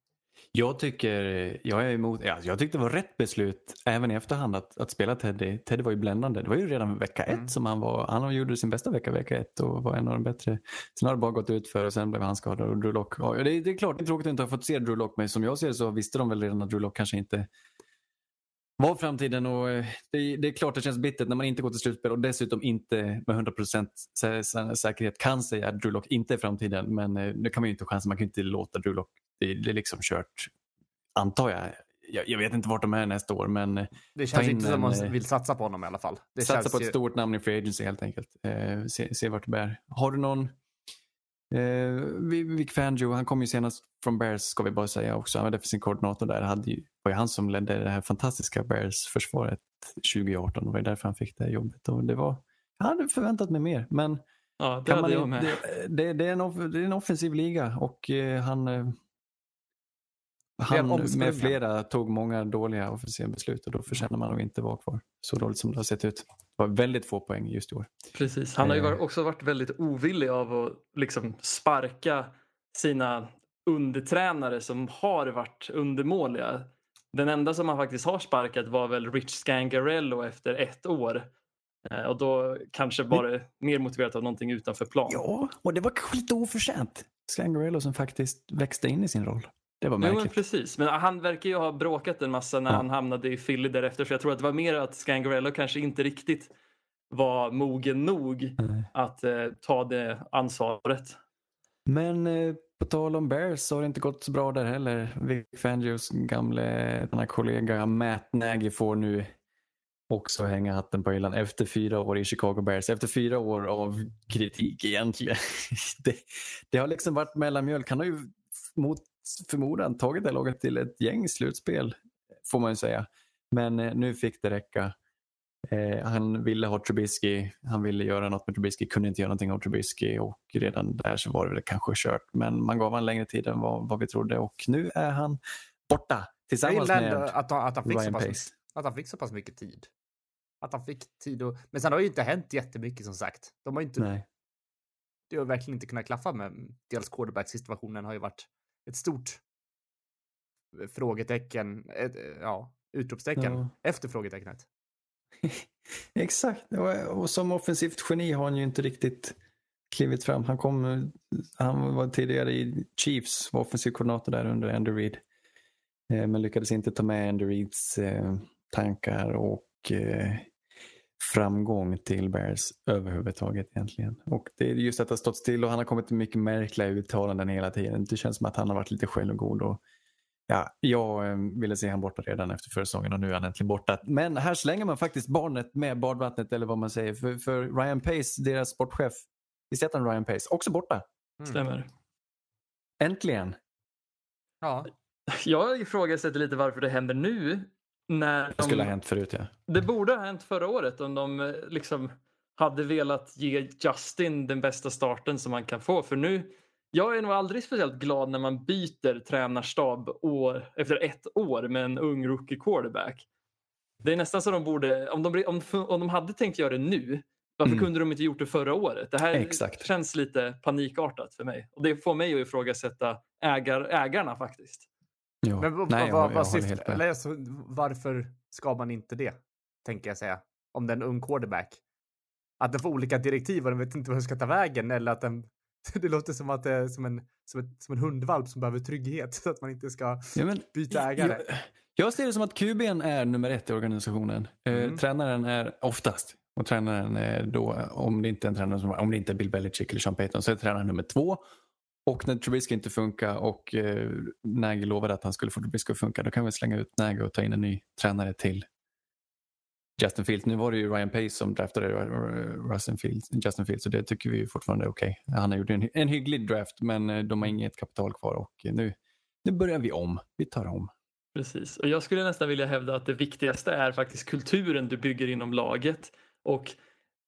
Jag tycker, jag är emot, ja, jag tyckte det var rätt beslut även i efterhand att, att spela Teddy. Teddy var ju bländande. Det var ju redan vecka ett Mm. som han var, han gjorde sin bästa vecka vecka ett och var en av de bättre. Sen har det bara gått ut för och sen blev han skadad och Drew Lock, ja, det, är- det är klart det är tråkigt att inte ha fått se Drew Lock men som jag ser så visste de väl redan att Drew Lock kanske inte var framtiden och eh, det, det är klart det känns bittert när man inte går till slutspel och dessutom inte med 100% sä- sä- säkerhet kan säga att Drew Lock inte är framtiden men eh, det kan man ju inte chansa, man kan ju inte låta Drew Lock, det, det är liksom kört antar jag. jag. Jag vet inte vart de är nästa år men eh, Det känns in inte som en, man vill satsa på honom i alla fall. Det satsa på ett ju... stort namn i Free Agency helt enkelt. Eh, se, se vart det bär. Har du någon Eh, Vic Fangio, han kom ju senast från Bears ska vi bara säga också. Han var defensiv koordinator där. Hade ju, var ju han som ledde det här fantastiska Bears-försvaret 2018. Det var ju därför han fick det här jobbet. Och det var, jag hade förväntat mig mer. Men Ja, det man, det, det, det, är en, det är en offensiv liga och eh, han, eh, han med flera tog många dåliga offensiva beslut och då förtjänar man att inte vara kvar. Så dåligt som det har sett ut. Det var väldigt få poäng just i år. Precis. Han har ju Eh. också varit väldigt ovillig av att liksom sparka sina undertränare som har varit undermåliga. Den enda som han faktiskt har sparkat var väl Rich Scangarello efter ett år. Eh, Och då kanske bara mer motiverat av någonting utanför plan. Ja, och det var kanske lite oförtjänt. Scangarello som faktiskt växte in i sin roll. Det var Jo, men märkligt. precis. Men han verkar ju ha bråkat en massa när Ja. han hamnade i Philly därefter. Så jag tror att det var mer att Scangarello kanske inte riktigt var mogen nog Nej. att eh, ta det ansvaret. Men eh, på tal om Bears så har det inte gått så bra där heller. Vic Fangios gamle kollega Matt Nagy får nu också hänga hatten på hyllan efter fyra år i Chicago Bears. Efter fyra år av kritik egentligen. det, det har liksom varit mellanmjölk. Han har ju mot förmodan tagit det laget till ett gäng slutspel får man ju säga. Men eh, nu fick det räcka. Eh, han ville ha Trubisky, han ville göra något med Trubisky, kunde inte göra någonting av Trubisky och redan där så var det väl kanske kört. Men man gav honom längre tid än vad, vad vi trodde och nu är han borta tillsammans med att han, att, han fick så Ryan pass, Pace. att han fick så pass mycket tid. Att han fick tid och... Men sen har ju inte hänt jättemycket som sagt. De har ju inte... Nej. Det har verkligen inte kunnat klaffa med dels quarterback-situationen har ju varit ett stort frågetecken, ett, ja, utropstecken Ja. efter frågetecknet. Exakt, och, som offensivt geni har han ju inte riktigt klivit fram. Han, kom, han var tidigare i Chiefs, var offensiv koordinator där under Andy Reid. Eh, men lyckades inte ta med Andy Reids eh, tankar och eh, framgång till Bears överhuvudtaget egentligen. Och det är just att det har stått still och han har kommit med mycket märkliga uttalanden hela tiden. Det känns som att han har varit lite självgod och Ja, jag eh, ville se han borta redan efter förra säsongen och nu är han äntligen borta. Men här slänger man faktiskt barnet med badvattnet eller vad man säger. För, för Ryan Pace, deras sportchef, visst heter han Ryan Pace? Också borta. Mm. Stämmer. Äntligen. Ja, Jag ifrågasätter lite varför det händer nu. När Det skulle de, ha hänt förut ja. det borde ha hänt förra året om de eh, liksom hade velat ge Justin den bästa starten som man kan få. För nu, jag är nog aldrig speciellt glad när man byter tränarstab år, efter ett år med en ung rookie quarterback. Det är nästan så de borde, om de, om, om de hade tänkt göra det nu, Varför Mm. kunde de inte gjort det förra året? Det här Exakt. känns lite panikartat för mig. Och det får mig att ifrågasätta ägar, ägarna faktiskt. Men Nej, jag, vad, jag vad håller syftar, eller alltså, varför ska man inte det? Tänker jag säga. Om det är en ung quarterback. Att den får olika direktiv och den vet inte vad den ska ta vägen eller att den det låter som att det är som en, som, ett, som en hundvalp som behöver trygghet så att man inte ska Ja, men, byta ägare. Jag, jag ser det som att QB'n är nummer ett i organisationen. Eh, Mm. tränaren är oftast, och tränaren är då, om det inte är en tränare som, om det inte är Bill Belichick eller Sean Payton, så är tränaren nummer två. Och när Trubisky inte funkar och eh, Nagy lovade att han skulle få Trubisky att funka, då kan vi slänga ut Nagy och ta in en ny tränare till Justin Fields. Nu var det ju Ryan Pace som draftade Justin Fields, Justin Fields så det tycker vi fortfarande är okej. Han har gjort en, en hygglig draft men eh, de har inget kapital kvar och eh, nu, nu börjar vi om. Vi tar om. Precis. Och jag skulle nästan vilja hävda att det viktigaste är faktiskt kulturen du bygger inom laget. Och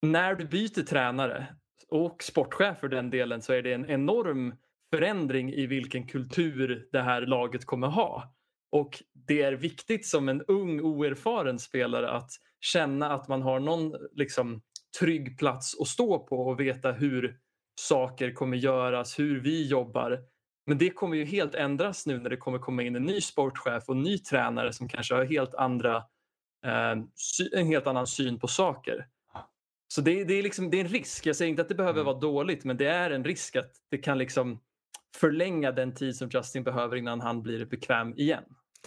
när du byter tränare och sportchef för den delen så är det en enorm förändring i vilken kultur det här laget kommer ha. Och det är viktigt som en ung oerfaren spelare att känna att man har någon liksom, trygg plats att stå på och veta hur saker kommer göras, hur vi jobbar. Men det kommer ju helt ändras nu när det kommer komma in en ny sportchef och en ny tränare som kanske har helt andra, eh, en helt annan syn på saker. Så det, det, är liksom, det är en risk. Jag säger inte att det behöver Mm. vara dåligt men det är en risk att det kan liksom förlänga den tid som Justin behöver innan han blir bekväm igen.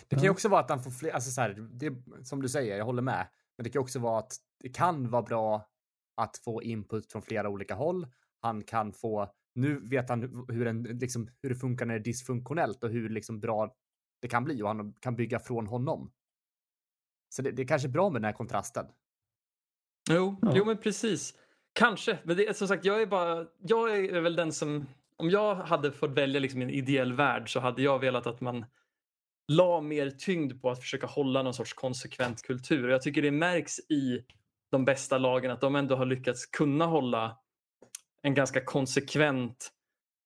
Det kan ju också vara att han får fler, alltså så här, det, som du säger, jag håller med. Men det kan också vara att det kan vara bra att få input från flera olika håll. Han kan få, nu vet han hur- en, liksom, hur det funkar när det är dysfunktionellt och hur liksom bra det kan bli och han kan bygga från honom. Så det, det är kanske bra med den här kontrasten. Jo, Ja. jo men precis. Kanske, men det, är- som sagt jag är bara, jag är väl den som, om jag hade fått välja liksom en ideell värld så hade jag velat att man la mer tyngd på att försöka hålla någon sorts konsekvent kultur. Och Jag tycker det märks i de bästa lagen att de ändå har lyckats kunna hålla en ganska konsekvent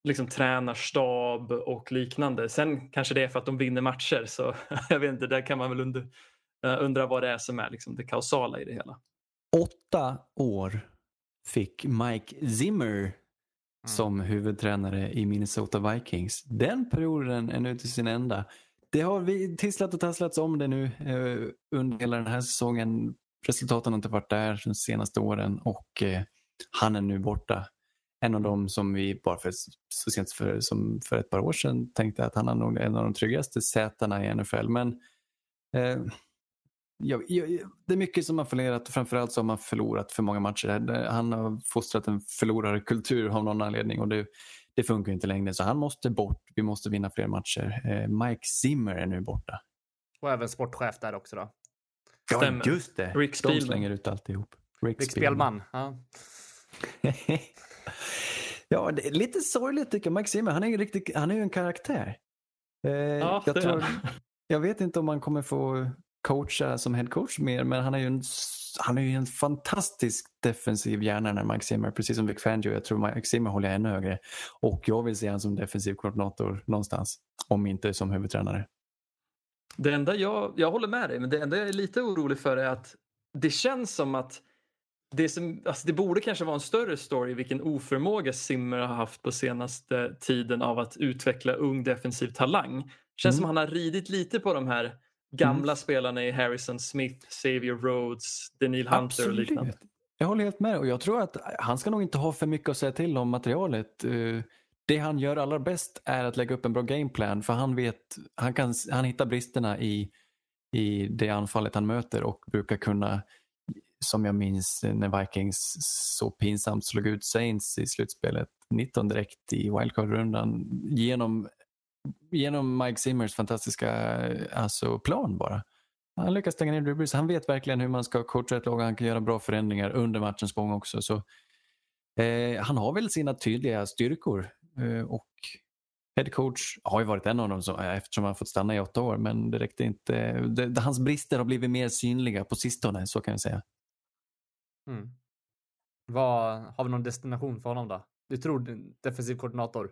liksom, tränarstab och liknande. Sen kanske det är för att de vinner matcher så jag vet inte, där kan man väl under, eh, undra vad det är som är liksom, det kausala i det hela. Åtta år fick Mike Zimmer Mm. som huvudtränare i Minnesota Vikings. Den perioden är nu till sin ända. Det har vi tisslat och tasslats om det nu eh, under hela den här säsongen. Resultaten har inte varit där de senaste åren och eh, han är nu borta. En av dem som vi bara för, så sent för, som för ett par år sedan tänkte att han är nog en av de tryggaste sätena i NFL. Men eh, jag, jag, det är mycket som har förlorat och framförallt så har man förlorat för många matcher. Han har fostrat en förlorarkultur av någon anledning och det, det funkar inte längre. Så han måste bort. Vi måste vinna fler matcher. Eh, Mike Zimmer är nu borta. Och även sportchef där också då. Stämmer. Ja, just det. Rick De slänger ut alltihop. Rick, Rick Spelman. Ja. ja, det är lite sorgligt tycker jag. Mike Zimmer, han är ju, riktigt, han är ju en karaktär. Eh, Ja, jag, tror, jag vet inte om han kommer få coacha som headcoach mer, men han är ju en, han är ju en fantastisk defensiv hjärna när Mike Zimmer, precis som Vic Fangio. Jag tror Mike Zimmer håller jag ännu högre. Och jag vill se honom som defensiv koordinator någonstans, om inte som huvudtränare. Det enda jag, jag håller med dig, men det enda jag är lite orolig för är att det känns som att det, som, alltså det borde kanske vara en större story vilken oförmåga Simmer har haft på senaste tiden av att utveckla ung defensiv talang. Känns Mm. som han har ridit lite på de här gamla spelarna i Harrison Smith, Xavier Rhodes, Daniel Hunter och liknande. Jag håller helt med och jag tror att han ska nog inte ha för mycket att säga till om materialet. Eh, Det han gör allra bäst är att lägga upp en bra gameplan för han vet, han, kan, han hittar bristerna i, i det anfallet han möter och brukar kunna, som jag minns när Vikings så pinsamt slog ut Saints i slutspelet, 19 direkt i wildcard-rundan genom, genom Mike Zimmers fantastiska alltså, plan bara. Han lyckas stänga ner Drew Brees. Han vet verkligen hur man ska coacha ett lag och han kan göra bra förändringar under matchens gång också. Så, eh, han har väl sina tydliga styrkor eh, och head coach har ju varit en av dem som, eh, eftersom han fått stanna i åtta år men det räckte inte. Det, det, hans brister har blivit mer synliga på sistone så kan jag säga. Mm. Vad, har vi någon destination för honom då? Du tror defensiv koordinator?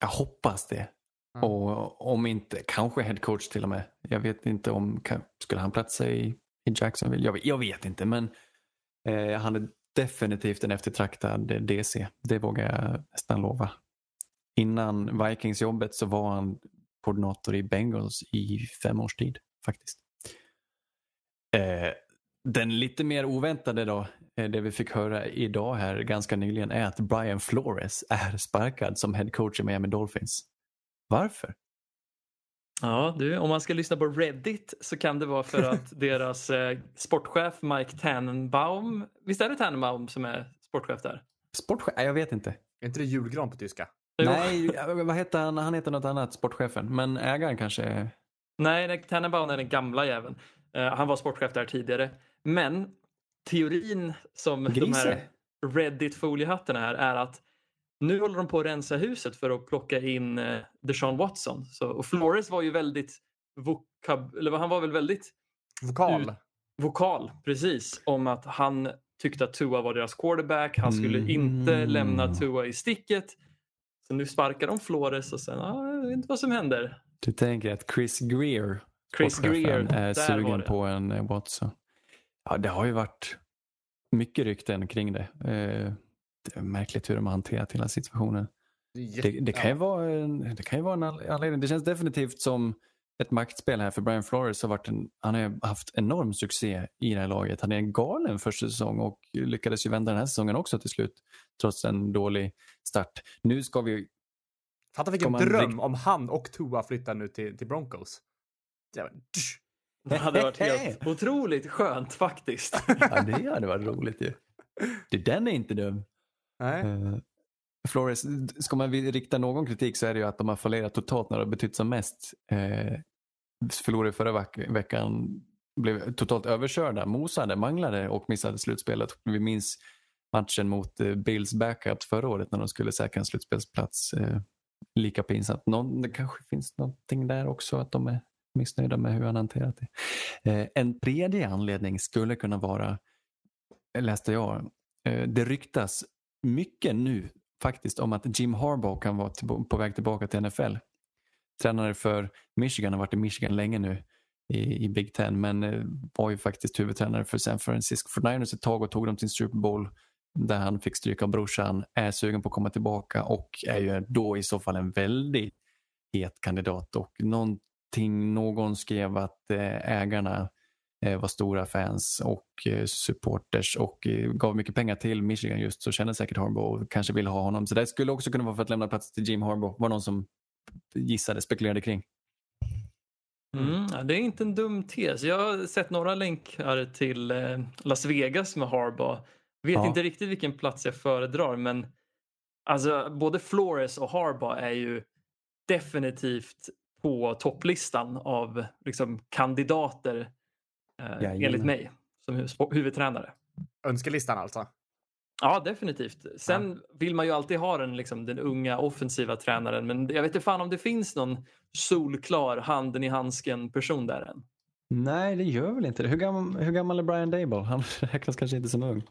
Jag hoppas det. Mm. Och om inte, kanske headcoach till och med. Jag vet inte om, skulle han platsa i, i Jacksonville? Jag, vet- jag vet inte men eh, han är definitivt en eftertraktad DC. Det vågar jag nästan lova. Innan Vikings-jobbet så var han koordinator i Bengals i fem års tid faktiskt. Eh, den lite mer oväntade då, eh, det vi fick höra idag här ganska nyligen är att Brian Flores är sparkad som head coach i Miami Dolphins. Varför? Ja, du, om man ska lyssna på Reddit så kan det vara för att deras eh, sportchef Mike Tannenbaum, visst är det Tannenbaum som är sportchef där? Sportchef? Jag vet inte. Är inte det julgran på tyska? Nej, vad heter han? Han heter något annat, sportchefen. Men ägaren kanske. Nej, Tannenbaum är den gamla jäveln. Eh, han var sportchef där tidigare. Men teorin som de Grise. här Reddit-foliehattarna är, är att nu håller de på att rensa huset för att plocka in eh, Deshaun Watson. Så, och Flores var ju väldigt vokab... Eller han var väl väldigt Vokal. Ut- vokal, precis, om att han tyckte att Tua var deras quarterback. Han skulle Mm. inte lämna Tua i sticket. Så nu sparkar de Flores och sen, ah, jag vet inte vad som händer. Du tänker att Chris Greer, Chris Greer, är sugen på en eh, Watson. Ja, det har ju varit mycket rykten kring det. Eh, det är märkligt hur de har hanterat hela situationen. Det, det, kan, ju vara en, det kan ju vara en anledning. Det känns definitivt som ett maktspel här för Brian Flores. Har varit en, han har haft enorm succé i det här laget. Han är en galen första säsong och lyckades ju vända den här säsongen också till slut. Trots en dålig start. Nu ska vi... Fatta vilken dröm rikt- om han och Tua flyttar nu till, till Broncos. Det hade varit helt otroligt skönt faktiskt. Ja, det hade varit roligt ju. Det, den är inte dum. Nej. Eh, Flores, ska man rikta någon kritik så är det ju att de har fallerat totalt när det har betytt som mest. Eh, förlorade förra veck- veckan, blev totalt överkörda, mosade, manglade och missade slutspelet. Vi minns matchen mot eh, Bills backup förra året när de skulle säkra en slutspelsplats. Eh, lika pinsamt. Någon, det kanske finns någonting där också att de är missnöjda med hur han hanterat det. Eh, en tredje anledning skulle kunna vara, läste jag, eh, det ryktas mycket nu faktiskt om att Jim Harbaugh kan vara på väg tillbaka till NFL. Tränare för Michigan har varit i Michigan länge nu i, i Big Ten men eh, var ju faktiskt huvudtränare för San Francisco 49ers ett tag och tog dem till Super Bowl där han fick stryka av brorsan, är sugen på att komma tillbaka och är ju då i så fall en väldigt het kandidat och någonting, någon skrev att eh, ägarna var stora fans och eh, supporters och eh, gav mycket pengar till Michigan just så kände säkert Harbaugh och kanske ville ha honom. Så det skulle också kunna vara för att lämna plats till Jim Harbaugh. var någon som gissade, spekulerade kring. Mm, ja, det är inte en dum tes. Jag har sett några länkar till eh, Las Vegas med Harbaugh. Vet Ja. inte riktigt vilken plats jag föredrar men alltså, både Flores och Harbaugh är ju definitivt på topplistan av liksom, kandidater eh, enligt mig som hu- huvudtränare. Önskelistan alltså. Ja, definitivt. Sen vill man ju alltid ha den, liksom, den unga offensiva tränaren men jag vet inte fan om det finns någon solklar handen i handsken person där än. Nej, det gör väl inte det. Hur gammal, hur gammal är Brian Dable? Han räknas kanske inte som ung.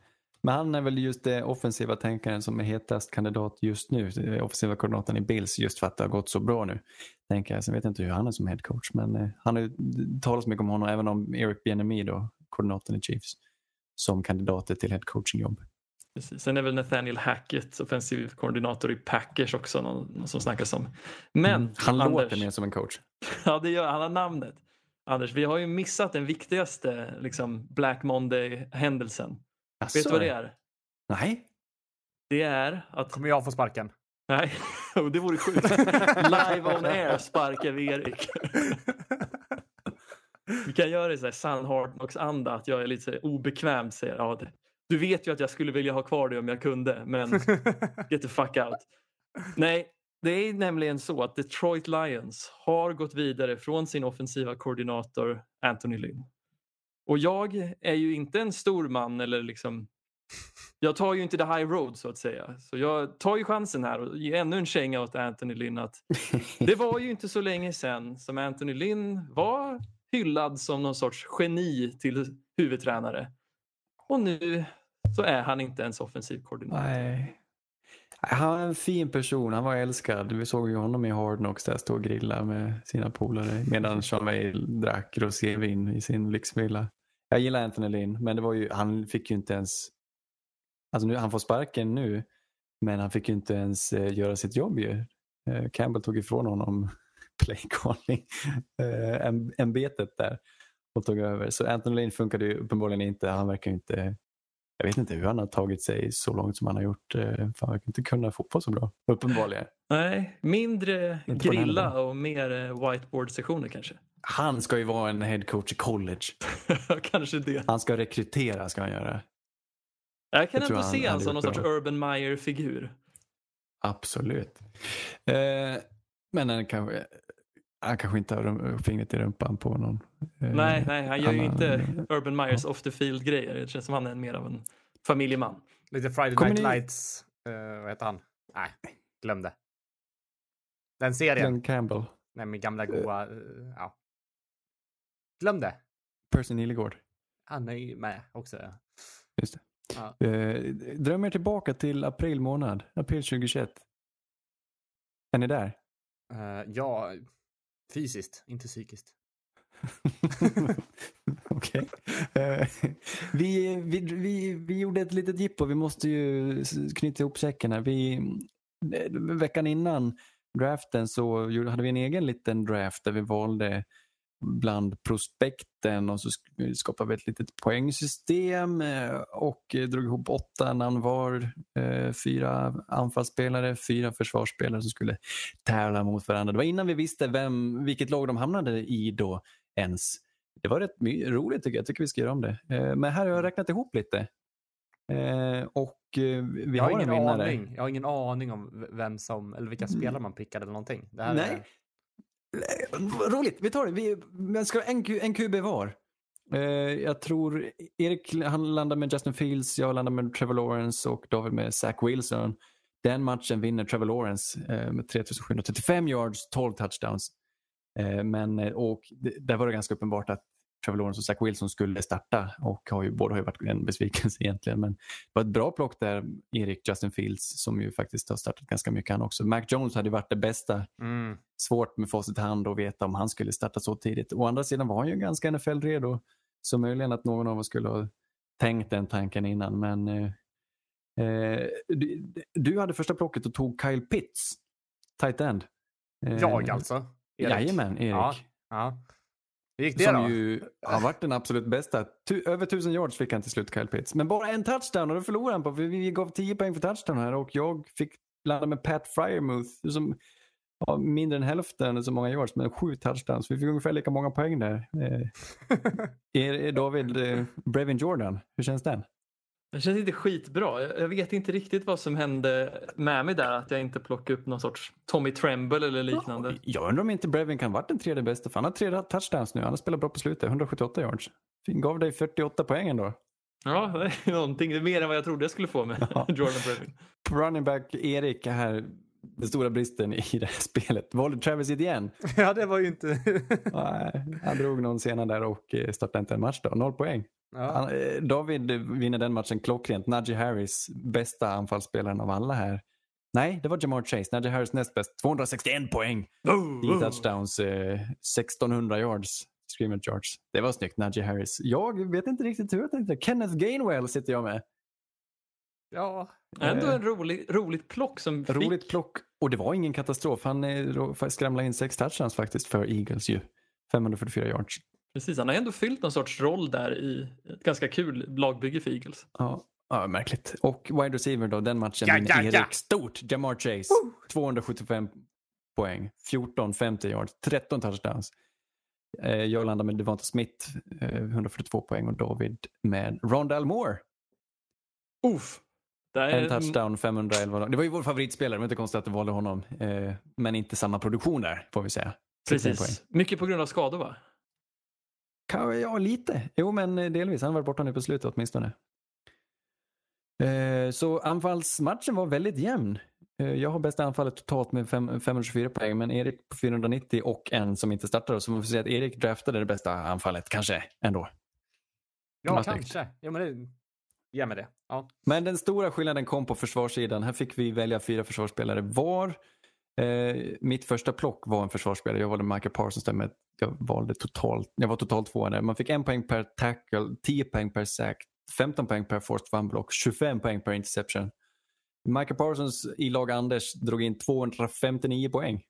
Men han är väl just det offensiva tänkaren som är hetast kandidat just nu. Offensiva koordinatorn i Bills just för att det har gått så bra nu. Tänker jag. Sen vet jag inte hur han är som head coach men eh, han har ju det talas mycket om honom även om Eric Bieniemy då, koordinatorn i Chiefs som kandidater till head coaching-jobb. Precis. Sen är väl Nathaniel Hackett offensiv koordinator i Packers också någon, någon som snackas om. Men Mm. han Anders, låter mer som en coach. ja det gör han, har namnet. Anders, vi har ju missat den viktigaste liksom, Black Monday-händelsen. Vet du vad det är? Nej. Det är att... Kommer jag få sparken? Nej, det vore sjukt. Live on air sparkar vi Erik. Vi kan göra det i Sun Hardknocks-anda, att jag är lite obekväm. Säger, ja, du vet ju att jag skulle vilja ha kvar det om jag kunde, men get the fuck out. Nej, det är nämligen så att Detroit Lions har gått vidare från sin offensiva koordinator Anthony Lynn. Och jag är ju inte en stor man eller liksom jag tar ju inte the high road så att säga. Så jag tar ju chansen här och ger ännu en känga åt Anthony Lynn att det var ju inte så länge sedan som Anthony Lynn var hyllad som någon sorts geni till huvudtränare. Och nu så är han inte ens offensiv koordinator. Nej. Han är en fin person, han var älskad. Vi såg ju honom i Hard Knocks där stå och grilla med sina polare medan Sean Whale drack rosévin i sin lyxvilla. Jag gillar Anthony Lynn, men det var ju, han fick ju inte ens Alltså nu, han får sparken nu, men han fick ju inte ens eh, göra sitt jobb ju. Eh, Campbell tog ifrån honom playcalling eh, där och tog över. Så Anthony Lane funkade ju uppenbarligen inte. Han verkar ju inte jag vet inte hur han har tagit sig så långt som han har gjort. För han verkar inte kunna fotboll så bra, uppenbarligen. Nej, mindre Inte grilla och mer whiteboard-sessioner kanske. Han ska ju vara en headcoach i college. kanske det. Han ska rekrytera, ska han göra. Jag kan Jag ändå se honom som någon sorts. Urban Meyer-figur. Absolut. Eh, men han kanske, han kanske inte har fingret i rumpan på någon. Eh, Nej, nej, han gör ju har- inte Urban Meyers off the field-grejer. Det känns som han är mer av en familjeman. Lite Friday Kommer Night ni- Lights. Uh, vad heter han? Nej, glöm det. Den serien. Glenn Campbell, Nej, min gamla goa... eh, ja. Glöm det. Percy Nilegård. Han är ju med också. ja. Just det. Ja. Eh, dröm er tillbaka till april månad, april 2021. Är ni där? Eh, ja, fysiskt, inte psykiskt. Okej. Eh, vi, vi, vi, vi gjorde ett litet jippo. Vi måste ju knyta ihop säcken här. Vi, eh, veckan innan draften så hade vi en egen liten draft där vi valde bland prospekten och så sk- skapade vi ett litet poängsystem eh, och eh, drog ihop åtta namn var. eh, Fyra anfallsspelare, fyra försvarsspelare som skulle tävla mot varandra. Det var innan vi visste vem, vilket lag de hamnade i då ens. Det var rätt roligt tycker jag. Jag tycker vi ska göra om det. Men här har jag räknat ihop lite. Och vi jag har har en ingen vinnare. aning. Jag har ingen aning om vem som, eller vilka Mm. spelare man pickade eller någonting. Nej. Är, Eh, roligt, vi tar det. Vi, men ska en, en QB var. Eh, jag tror Erik han landar med Justin Fields, jag landar med Trevor Lawrence och David med Zach Wilson. Den matchen vinner Trevor Lawrence eh, med 3735 yards, 12 touchdowns. Eh, men, eh, och det, där var det ganska uppenbart att Trevor Lawrence och Zach Wilson skulle starta och har ju, båda har ju varit en besvikelse egentligen. Men det var ett bra plock där, Erik Justin Fields, som ju faktiskt har startat ganska mycket han också. Mac Jones hade ju varit det bästa mm. svårt med facit i hand att veta om han skulle starta så tidigt. Å andra sidan var han ju ganska NFL-redo. Så möjligen att någon av oss skulle ha tänkt den tanken innan. Men eh, eh, du, du hade första plocket och tog Kyle Pitts, tight end. Eh, Jag alltså? Erik. Jajamän, Erik. Ja. ja. Hur gick det Som då? ju har varit den absolut bästa. Tu, över tusen yards fick han till slut, Kyle Pitts. Men bara en touchdown och då förlorade han på. Vi gav 10 poäng för touchdown här och jag fick landa med Pat Fryermuth som har mindre än hälften så många yards, men sju touchdowns. Vi fick ungefär lika många poäng där. Eh, är, är David eh, Brevin Jordan, hur känns den? Det känns inte skitbra. Jag vet inte riktigt vad som hände med mig där. Att jag inte plockade upp någon sorts Tommy Tremble eller liknande. Jag undrar om inte Brevin kan vara den tredje bästa, för han har tre touchdowns nu. Han har spelat bra på slutet, 178 yards. Gav dig 48 poäng ändå. Ja, det är någonting. Det är mer än vad jag trodde jag skulle få med Ja. Jordan Brevin. Running back Erik här, den stora bristen i det här spelet. Valde Travis Etienne. ja, det var ju inte... Nej, han drog någon sena där och eh, startade inte en match då. Noll poäng. ja. Han, eh, David vinner den matchen klockrent. Najee Harris, bästa anfallsspelaren av alla här. Nej, det var Jamar Chase. Najee Harris näst bäst. 261 poäng. 10 touchdowns, eh, 1600 yards. Scrimmage yards. Det var snyggt, Najee Harris. Jag vet inte riktigt hur jag tänkte. Kenneth Gainwell sitter jag med. Ja. Ändå en rolig, roligt plock som fick... Roligt plock. Och det var ingen katastrof. Han eh, skramlade in sex touchdowns faktiskt för Eagles ju. 544 yards. Precis, han har ändå fyllt någon sorts roll där i ett ganska kul lagbygge för Eagles. Ja, ja märkligt. Och wide receiver då, den matchen Ja, ja, Erik ja. stort. Jamar Chase, 275 poäng, 14, 50 yards, 13 touchdowns. Eh, jag landar med Devonta Smith, eh, 142 poäng och David med Rondell Moore. Uff. Där är En touchdown, 511. Det var ju vår favoritspelare, det var inte konstigt att du valde honom. Eh, men inte samma produktion där, får vi säga. 61 poäng. Precis. Mycket på grund av skador va? Ja, lite. Jo, men eh, delvis. Han var borta nu på slutet åtminstone. Eh, Så anfallsmatchen var väldigt jämn. Eh, Jag har bästa anfallet totalt med fem- 524 poäng, men Erik på 490 och en som inte startade. Så man får säga att Erik draftade det bästa anfallet, kanske ändå. Ja, kanske. Ja, men det... Ge mig det. Ja. Men den stora skillnaden kom på försvarssidan. Här fick vi välja fyra försvarsspelare var. Eh, mitt första plock var en försvarsspelare. Jag valde Michael Parsons där med jag valde totalt, jag var totalt två där. Man fick en poäng per tackle, 10 poäng per sack, 15 poäng per forced fumble och 25 poäng per interception. Michael Parsons i lag Anders drog in 259 poäng.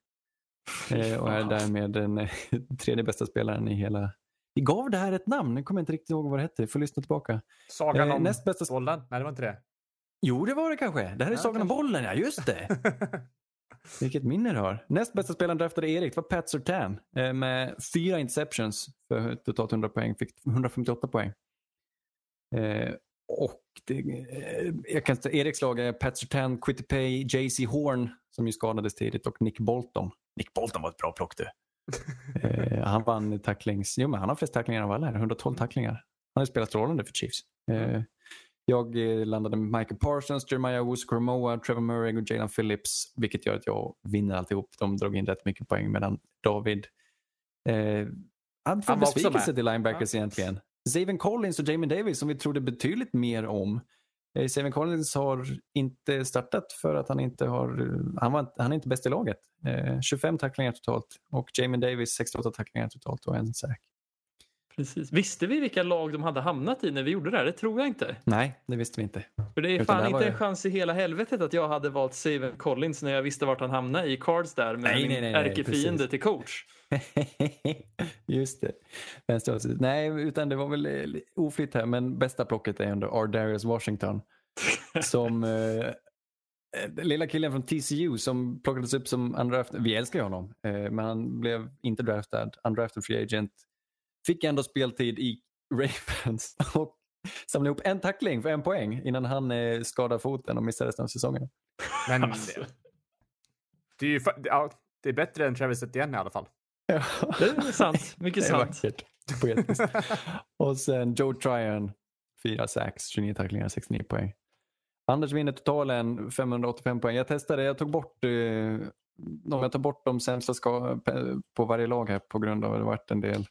Eh, och är därmed den eh, tredje bästa spelaren i hela... Vi gav det här ett namn, nu kommer jag inte riktigt ihåg vad det hette. Vi får lyssna tillbaka. Sagan Eh, om näst bästa bollen? Nej, det var inte det. Jo, det var det kanske. Det här är Ja, Sagan om bollen, ja just det. Vilket minne du har. Näst bästa spelaren draftade Erik, det var Pat Surtain eh, med fyra interceptions för totalt 100 poäng. Fick 158 poäng. Eh, och det, eh, jag kan säga, Eriks lag är Pat Surtain, Quitty Pay, JC Horn som ju skadades tidigt och Nick Bolton. Nick Bolton var ett bra plock du. Eh, han vann tacklings, jo men han har flest tacklingar av alla här, 112 tacklingar. Han har spelat strålande för Chiefs. Eh, jag eh, landade med Michael Parsons, Jeremiah Owusu-Koramoa, Trevor Murray och Jalen Phillips. Vilket gör att jag vinner alltihop. De drog in rätt mycket poäng medan David eh, Han också besvikelse till linebackers egentligen. Zaven Collins och Jamin Davis som vi trodde betydligt mer om. Eh, Seven Collins har inte startat för att han inte har, eh, han, var, han är inte bäst i laget. Eh, 25 tacklingar totalt och Jamie Davis 68 tacklingar totalt och en säk. Precis. Visste vi vilka lag de hade hamnat i när vi gjorde det här? Det tror jag inte. Nej, det visste vi inte. För det är Utan fan det inte en ju- chans i hela helvetet att jag hade valt Saven Collins när jag visste vart han hamnade i Cards där med Nej, nej, ärkefiende till coach. Just det. Nej, utan det var väl eh, oflytt här, men bästa plocket är ändå Ardarius Washington. som eh, eh, lilla killen från TCU som plockades upp som undraftad. Vi älskar ju honom, eh, men han blev inte draftad. Undraftad free agent. Fick ändå speltid i Ravens och samlade ihop en tackling för en poäng innan han eh, skadade foten och missade resten av säsongen. Men Alltså. det är ju ja, det är bättre än Travis Etienne i alla fall. Ja. Det är sant. Mycket Det är sant. vackert. Poetiskt. och sen Joe Tryon, 4 sacks, 29 tacklingar, 69 poäng. Anders vinner totalen 585 poäng. Jag testade, jag tog bort, eh, om jag tar bort de sämsta ska, på varje lag här på grund av att det varit en del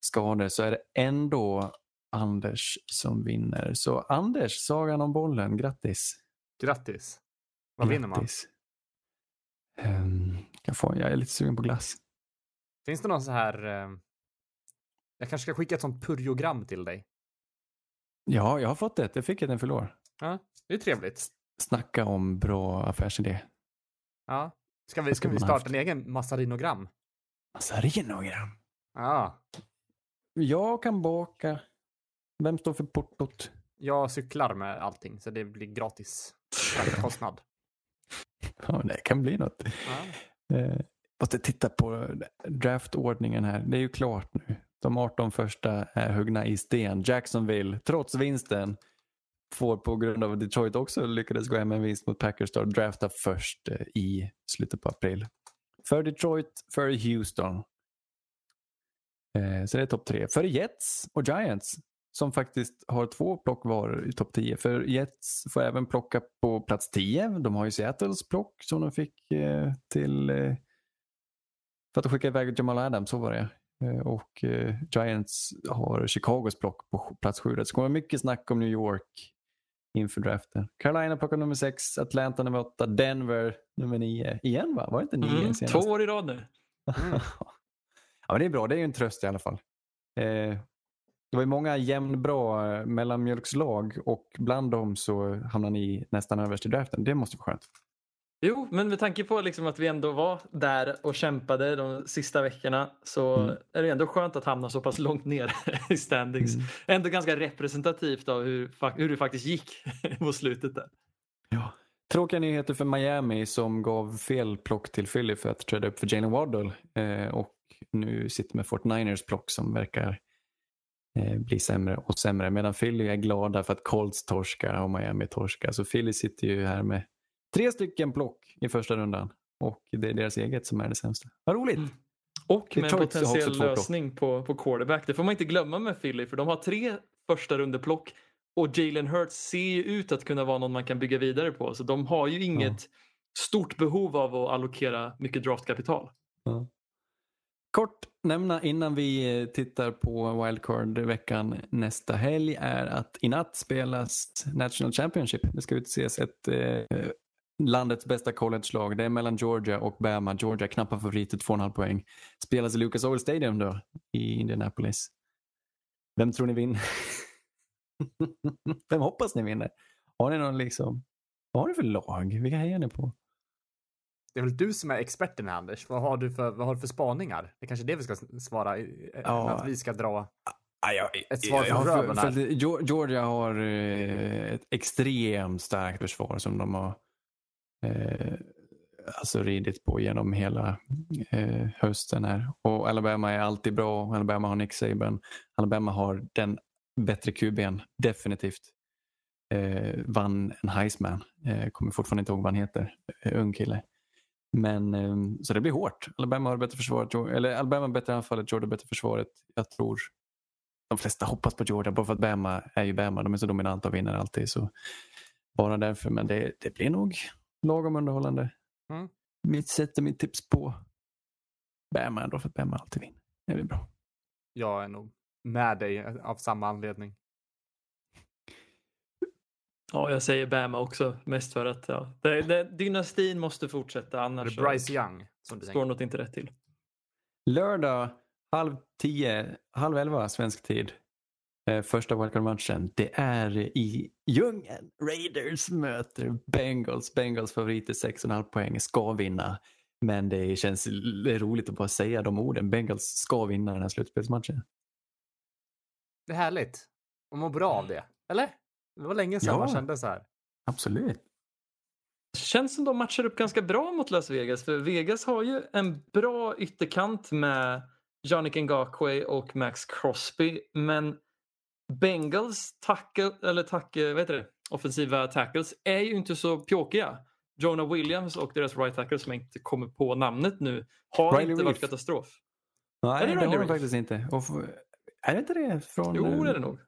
skador så är det ändå Anders som vinner. Så Anders, sagan om bollen, grattis. Grattis. Vad vinner man? Grattis. Ehm, jag, får, jag är lite sugen på glass. Finns det någon så här... Eh, jag kanske ska skicka ett sånt purjogram till dig. Ja, jag har fått det. Jag fick ett en förlor. Ja, det är trevligt. Snacka om bra affärsidé. Ja. Ska vi, ska vi starta haft? en egen massarinogram? Massarinogram. Ja. Jag kan baka. Vem står för portot? Jag cyklar med allting så det blir gratis fraktkostnad. Ja, det kan bli något. Ja. Eh, måste titta på draftordningen här. Det är ju klart nu. De 18 första är huggna i sten. Jacksonville, trots vinsten, får på grund av Detroit också lyckades gå hem med en vinst mot Packers då, drafta först eh, i slutet på april. För Detroit, för Houston. Eh, så det är topp tre. För Jets och Giants som faktiskt har två plock var i topp 10. För Jets får även plocka på plats 10. De har ju Seattles plock som de fick eh, till eh, för att de skickade iväg Jamal Adams, så var det. Och Giants har Chicagos plock på plats 7. Det kommer mycket snack om New York inför draften. Carolina plockar nummer 6, Atlanta nummer 8, Denver nummer 9. Igen va? Var det inte 9 Mm, senast? två år i rad nu. Mm. Ja, men det är bra, det är ju en tröst i alla fall. Eh, det var ju många jämnbra eh, mellanmjölkslag och bland dem så hamnar ni nästan överst i draften. Det måste vara skönt. Jo, men med tanke på liksom att vi ändå var där och kämpade de sista veckorna så Mm. är det ändå skönt att hamna så pass långt ner i standings. Mm. Ändå ganska representativt av hur, hur det faktiskt gick på slutet där. Ja. Tråkiga nyheter för Miami som gav fel plock till Philly för att träda upp för Jalen Waddle eh, och nu sitter med Fort Niners plock som verkar eh, bli sämre och sämre medan Philly är glada för att Colts torskar och Miami torskar. Så Philly sitter ju här med tre stycken plock i första rundan och det är deras eget som är det sämsta. Vad roligt! Mm. Och med en potentiell lösning på, på quarterback. Det får man inte glömma med Philly för de har tre första rundeplock och Jalen Hurts ser ju ut att kunna vara någon man kan bygga vidare på. Så de har ju inget stort behov av att allokera mycket draftkapital. Kort nämna innan vi eh, tittar på wildcard-veckan nästa helg är att i natt spelas National Championship. Det ska utses ett eh, landets bästa college-lag. Det är mellan Georgia och Bama. Georgia knappa favoriter, 2,5 poäng. Spelas i Lucas Oil Stadium då i Indianapolis. Vem tror ni vinner? Vem hoppas ni vinner? Har ni någon liksom, vad har ni för lag? Vilka hejar ni på? Det är väl du som är experten här, Anders. Vad har du för, vad har du för spaningar? Det är kanske är det vi ska svara. Ja. Att vi ska dra. Ah, Ett svar från röven för, för, Georgia har eh, ett extremt starkt försvar som de har eh, alltså ridit på genom hela eh, hösten här. Och Alabama är alltid bra. Alabama har Nick Saban. Alabama har den bättre QB'n, definitivt. Eh, vann en Heisman. Eh, kommer fortfarande inte ihåg vad han heter. Eh, ung kille. Men eh, så det blir hårt. Alabama har bättre försvaret, eller Alabama bättre anfallet, Georgia bättre försvaret. Jag tror de flesta hoppas på Georgia bara för att Bama är ju Bama. De är så dominanta och vinner alltid. Så bara därför. Men det, det blir nog lagom underhållande. Mm. Mitt sätter mitt tips på Bama ändå för att Bama alltid vinner. Det blir bra. Jag är nog med dig av samma anledning. Ja, jag säger Bama också. Mest för att ja, det, det, dynastin måste fortsätta annars det Bryce Young som du står något inte rätt till. Lördag halv tio, halv elva svensk tid. Eh, första wildcard-matchen. Det är i djungeln. Raiders möter Bengals. Bengals favoriter 6,5 poäng ska vinna. Men det känns roligt att bara säga de orden. Bengals ska vinna den här slutspelsmatchen. Det är härligt. Man mår bra av det. Eller? Det var länge sedan Ja. man kände så här. Absolut. Känns som de matchar upp ganska bra mot Las Vegas. För Vegas har ju en bra ytterkant med Yannick Ngakwe och Max Crosby. Men Bengals tackle, eller tack, vad heter det? offensiva tackles är ju inte så pjåkiga. Jonah Williams och deras right tackle som jag inte kommer på namnet nu har Riley inte varit Reef. katastrof. Nej, Är det det, har de faktiskt inte. Och är det inte det? Från, Jo, eh, det är det nog.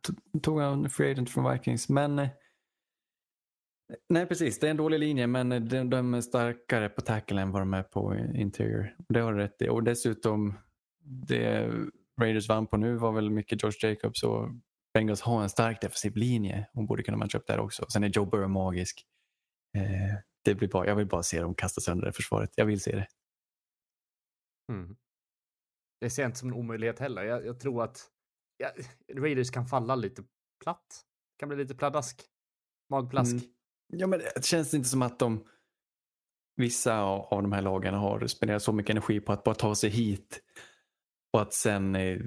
Tog han free agent från Vikings. Men eh, Nej, precis. Det är en dålig linje, men de, de är starkare på tackle än vad de är på interior. Det har du rätt i. Och dessutom, det Raiders vann på nu var väl mycket George Jacobs och Bengals har en stark defensiv linje. Hon borde kunna matcha upp där också. Sen är Joe Burrow magisk. Eh, det blir bara, jag vill bara se dem kasta sönder det försvaret. Jag vill se det. Mm. Det ser jag inte som en omöjlighet heller. Jag, jag tror att ja, Raiders kan falla lite platt. Kan bli lite pladask. Magplask. Mm. Ja, men det känns inte som att de vissa av, de här lagen har spenderat så mycket energi på att bara ta sig hit och att sen eh,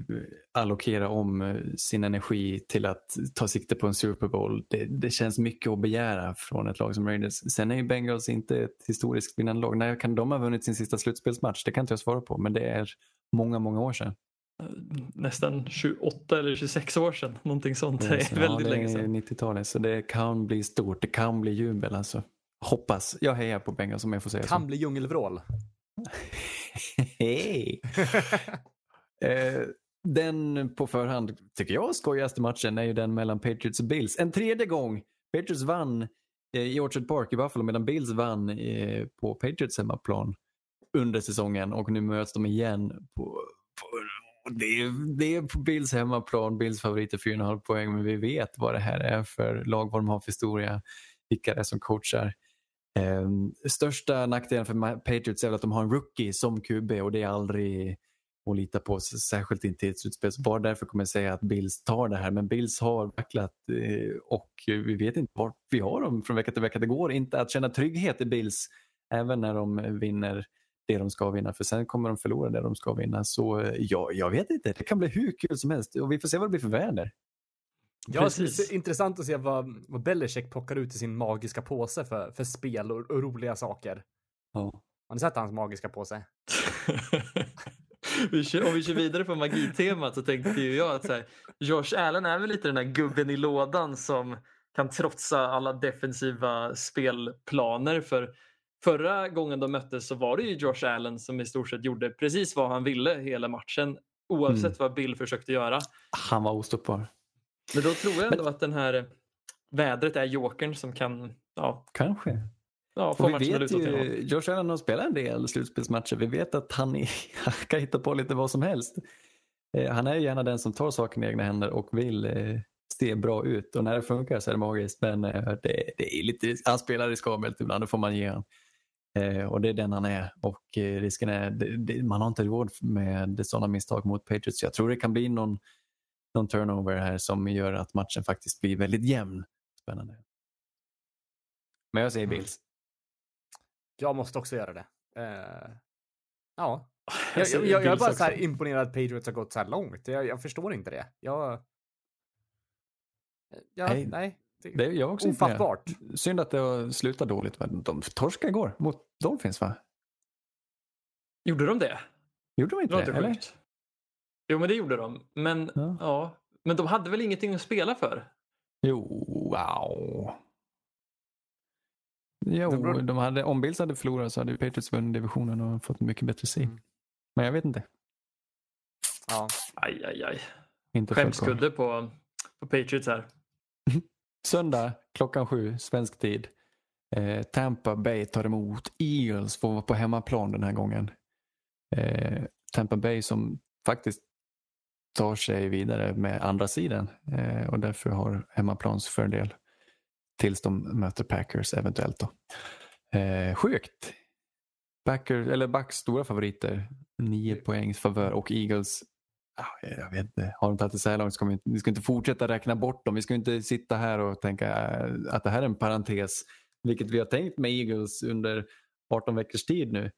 allokera om eh, sin energi till att ta sikte på en Super Bowl. Det, det känns mycket att begära från ett lag som Raiders. Sen är ju Bengals inte ett historiskt vinnande lag. När kan de ha vunnit sin sista slutspelsmatch? Det kan inte jag svara på, men det är många, många år sedan. Nästan 28 eller 26 år sedan. Någonting sånt. Det är Så, väldigt ja, det länge är sedan. 90-talet, så det kan bli stort. Det kan bli jubel alltså. Hoppas. Jag hejar på Bengals om jag får säga så. Kan bli djungelvrål. Hej! eh, den på förhand, tycker jag, skojigaste matchen är ju den mellan Patriots och Bills. En tredje gång. Patriots vann eh, i Orchard Park i Buffalo medan Bills vann eh, på Patriots hemmaplan under säsongen och nu möts de igen på, på det, är, det är på Bills hemmaplan. Bills favorit är 4,5 poäng men vi vet vad det här är för lag, vad de har för historia, vilka det är som coachar. Um, största nackdelen för Patriots är väl att de har en rookie som QB och det är aldrig att lita på, särskilt inte i ett slutspel. Så bara därför kommer jag säga att Bills tar det här. Men Bills har vacklat eh, och vi vet inte vart vi har dem från vecka till vecka. Det går inte att känna trygghet i Bills även när de vinner det de ska vinna för sen kommer de förlora det de ska vinna. Så eh, ja, jag vet inte, det kan bli hur kul som helst och vi får se vad det blir för väder. Ja, det Precis. är intressant att se vad, vad Belichick plockar ut i sin magiska påse för, för spel och, och roliga saker. Ja. Har ni sett hans magiska påse? vi kör, om vi kör vidare på magitemat så tänkte ju jag att så här, Josh Allen är väl lite den där gubben i lådan som kan trotsa alla defensiva spelplaner. För förra gången de möttes så var det ju Josh Allen som i stort sett gjorde precis vad han ville hela matchen oavsett Mm. vad Bill försökte göra. Han var ostoppbar. Men då tror jag ändå att den här vädret är jokern som kan ja, Kanske. ja, Och vi vet ju, Josh Allen har spelat en del slutspelsmatcher. Vi vet att han, är, han kan hitta på lite vad som helst. Eh, Han är gärna den som tar saken i egna händer och vill eh, se bra ut. Och när det funkar så är det magiskt. Men eh, det, det är lite, han spelar riskabelt ibland, det får man ge honom. Eh, och det är den han är. Och eh, risken är, det, det, man har inte råd med sådana misstag mot Patriots. Jag tror det kan bli någon någon turnover här som gör att matchen faktiskt blir väldigt jämn. Spännande. Men jag säger Mm. Bills. Jag måste också göra det. Eh, ja. Jag, Jag jag, jag, är bara så här imponerad att Patriots har gått så här långt. Jag, förstår inte det. Jag... Ja, Nej, nej. Det, är jag också imponerad. ofattbart. Synd att det slutat dåligt. men De torskade igår mot Dolphins va? Gjorde de det? Gjorde de inte det? inte eller? Jo, men det gjorde de. Men, Ja. ja. men de hade väl ingenting att spela för? Jo, wow. Jo, de hade, om Bills hade förlorat så hade Patriots vunnit divisionen och fått en mycket bättre seed. Mm. Men jag vet inte. Ja. Aj, aj, aj. Inte. Skämskudde på, på Patriots här. Söndag klockan sju svensk tid. Eh, Tampa Bay tar emot Eagles får vara på hemmaplan den här gången. Eh, Tampa Bay som faktiskt tar sig vidare med andra sidan eh, och därför har hemmaplansfördel tills de möter Packers eventuellt. Då. Eh, sjukt! Packer, eller Bucks stora favoriter, nio poängs favör och Eagles jag vet inte. Har de tagit det så här långt ska vi, inte, vi ska inte fortsätta räkna bort dem. Vi ska inte sitta här och tänka eh, att det här är en parentes. Vilket vi har tänkt med Eagles under 18 veckors tid nu.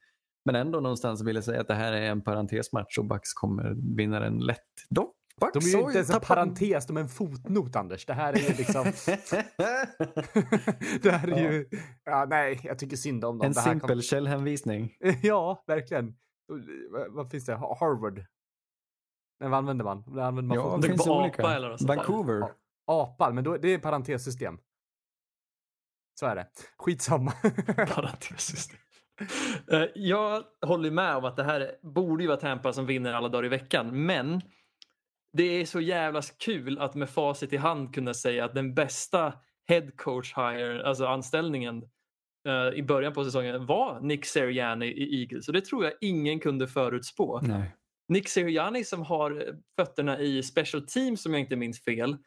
Men ändå någonstans vill jag säga att det här är en parentesmatch och Bucks kommer vinna den lätt. Dock, Bucks De är ju inte ens en parentes, de är en fotnot Anders. Det här är ju liksom... det här är ju... Ja, nej, jag tycker synd om dem. en simpel källhänvisning. Ja, verkligen. Vad- Vad finns det? Ha- Harvard. Nej, vad använder man? Vad använder man Ja, för- det finns på olika. apa eller något sånt där. Vancouver. Ja. Apar, men då, det är parentessystem. Så är det. Skitsamma. Parentessystem. Eh, Jag håller med om att det här borde ju vara Tampa som vinner alla dagar i veckan. Men det är så jävla kul att med facit i hand kunna säga att den bästa head coach hire, alltså anställningen eh, i början på säsongen var Nick Sirianni i Eagles. Och det tror jag ingen kunde förutspå. Nej. Nick Sirianni som har fötterna i special teams om jag inte minns fel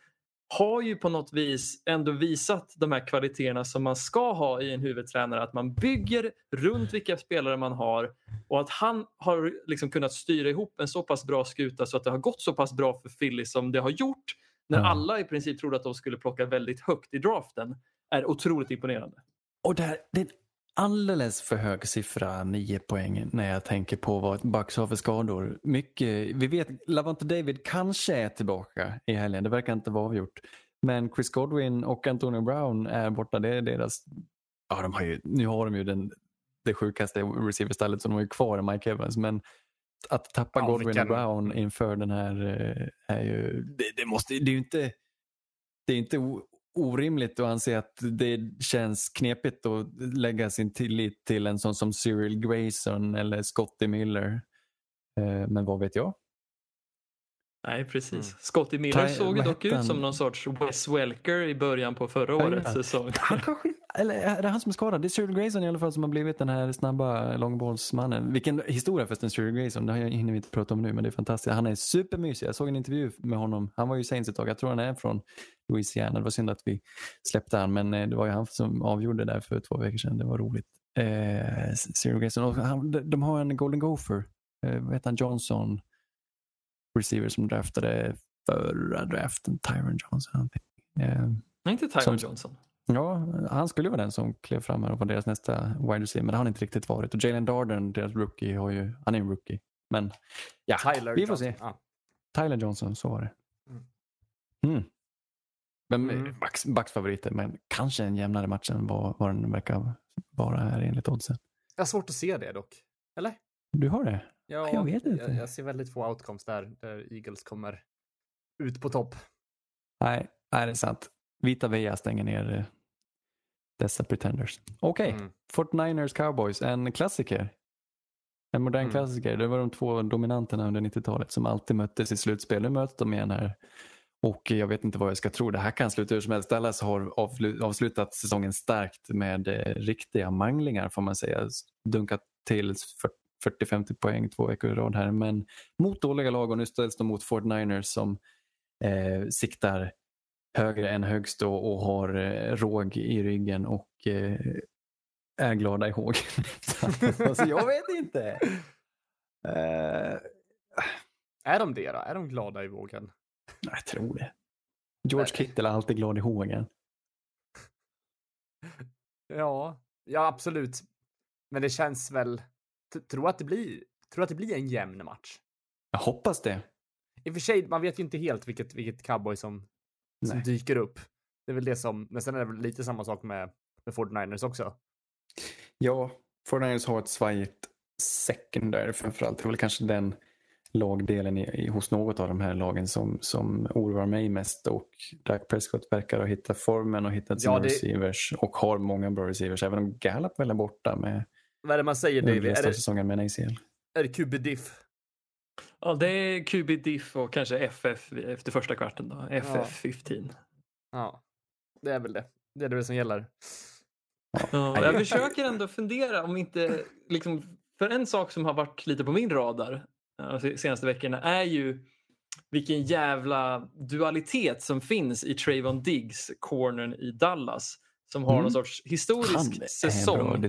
har ju på något vis ändå visat de här kvaliteterna som man ska ha i en huvudtränare. Att man bygger runt vilka spelare man har och att han har liksom kunnat styra ihop en så pass bra skuta så att det har gått så pass bra för Philly som det har gjort när Ja. alla i princip trodde att de skulle plocka väldigt högt i draften är otroligt imponerande. Och det, här, det är en alldeles för hög siffra, nio poäng, när jag tänker på vad Bucks har för skador. Mycket, vi vet Lavonte David kanske är tillbaka i helgen, det verkar inte vara avgjort. Men Chris Godwin och Antonio Brown är borta. Det är deras... Ja, de har ju, nu har de ju den, det sjukaste receiverstallet som de har ju kvar, Mike Evans. Men att tappa Ja, Godwin vilken- och Brown inför den här eh, är ju... Det, det, måste, det är ju inte... Det är inte orimligt att anse att det känns knepigt att lägga sin tillit till en sån som Cyril Grayson eller Scotty Miller. Eh, Men vad vet jag? Nej, precis. Mm. Scotty Miller Ty- såg dock ut som någon sorts Wes Welker i början på förra Ja, årets ja. säsong. Han kanske, eller är det han som är skadad? Det är Cyril Grayson i alla fall som har blivit den här snabba långbollsmannen. Vilken historia förresten Cyril Grayson, det hinner vi inte prata om nu men det är fantastiskt. Han är supermysig. Jag såg en intervju med honom. Han var ju Saints ett tag. Jag tror han är från Louisiana. Det var synd att vi släppte han men eh, det var ju han som avgjorde där för två veckor sedan. Det var roligt. Eh, Cyril Grayson. Och han, de, har en Golden Gopher. Eh, vad heter han? Johnson. Receiver som draftade förra draften. Tyron Johnson. Eh, Nej, inte Tyron Johnson. Ja, han skulle vara den som klev fram här och var deras nästa wide receiver, men det har han inte riktigt varit. Och Jalen Darden, deras rookie, har ju, han är en rookie. Men ja, Tyler vi får Johnson. se. Ja. Tyler Johnson, så var det. Mm. Men Mm. mm. Bucks, Bucks favoriter, men kanske en jämnare match än vad, vad den verkar vara här enligt oddsen. Jag har svårt att se det dock. Eller? Du har det? Ja, Jag vet inte. Jag, jag ser väldigt få outcomes där, där Eagles kommer ut på topp. Nej, nej, det är sant. Vita Veja stänger ner eh, dessa pretenders. Okej, Mm. 49ers Cowboys, en klassiker. En modern Mm. klassiker. Det var de två dominanterna under 90-talet som alltid möttes i slutspel. Nu möts de igen här. Och jag vet inte vad jag ska tro. Det här kan sluta hur som helst. Dallas har avslu- avslutat säsongen starkt med eh, riktiga manglingar får man säga. Dunkat till fyr- 40-50 poäng två veckor i rad här. Men mot dåliga lag och nu ställs de mot 49ers som eh, siktar högre än högst och, och har eh, råg i ryggen och eh, är glada i håg. alltså, jag vet inte. Eh, Är de det då? Är de glada i vågen? Jag tror det. George Kittle är alltid glad i hågen. Ja, ja absolut. Men det känns väl... Tror att det blir, tror att det blir en jämn match. Jag hoppas det. I och för sig, man vet ju inte helt vilket, vilket cowboy som, som Nej. dyker upp. Det är väl det som, men sen är det väl lite samma sak med, med 49ers också. Ja, 49ers har ett svajigt secondary framförallt. Det är väl kanske den lagdelen i, i, hos något av de här lagen som, som oroar mig mest. Och Dak Prescott verkar ha hittat formen och hittat sina Ja, det- receivers och har många bra receivers. Även om Gallup väl är borta med Vad är det man säger David? Är det, säsongen med en ACL. är det QB diff? Ja, det är QB diff och kanske FF efter första kvarten då. FF 15. Ja, det är väl det. Det är det som gäller. Ja, jag försöker ändå fundera om inte, liksom, för en sak som har varit lite på min radar eh, de senaste veckorna är ju vilken jävla dualitet som finns i Trayvon Diggs, cornern i Dallas, som har Mm. någon sorts historisk Han är en bra säsong.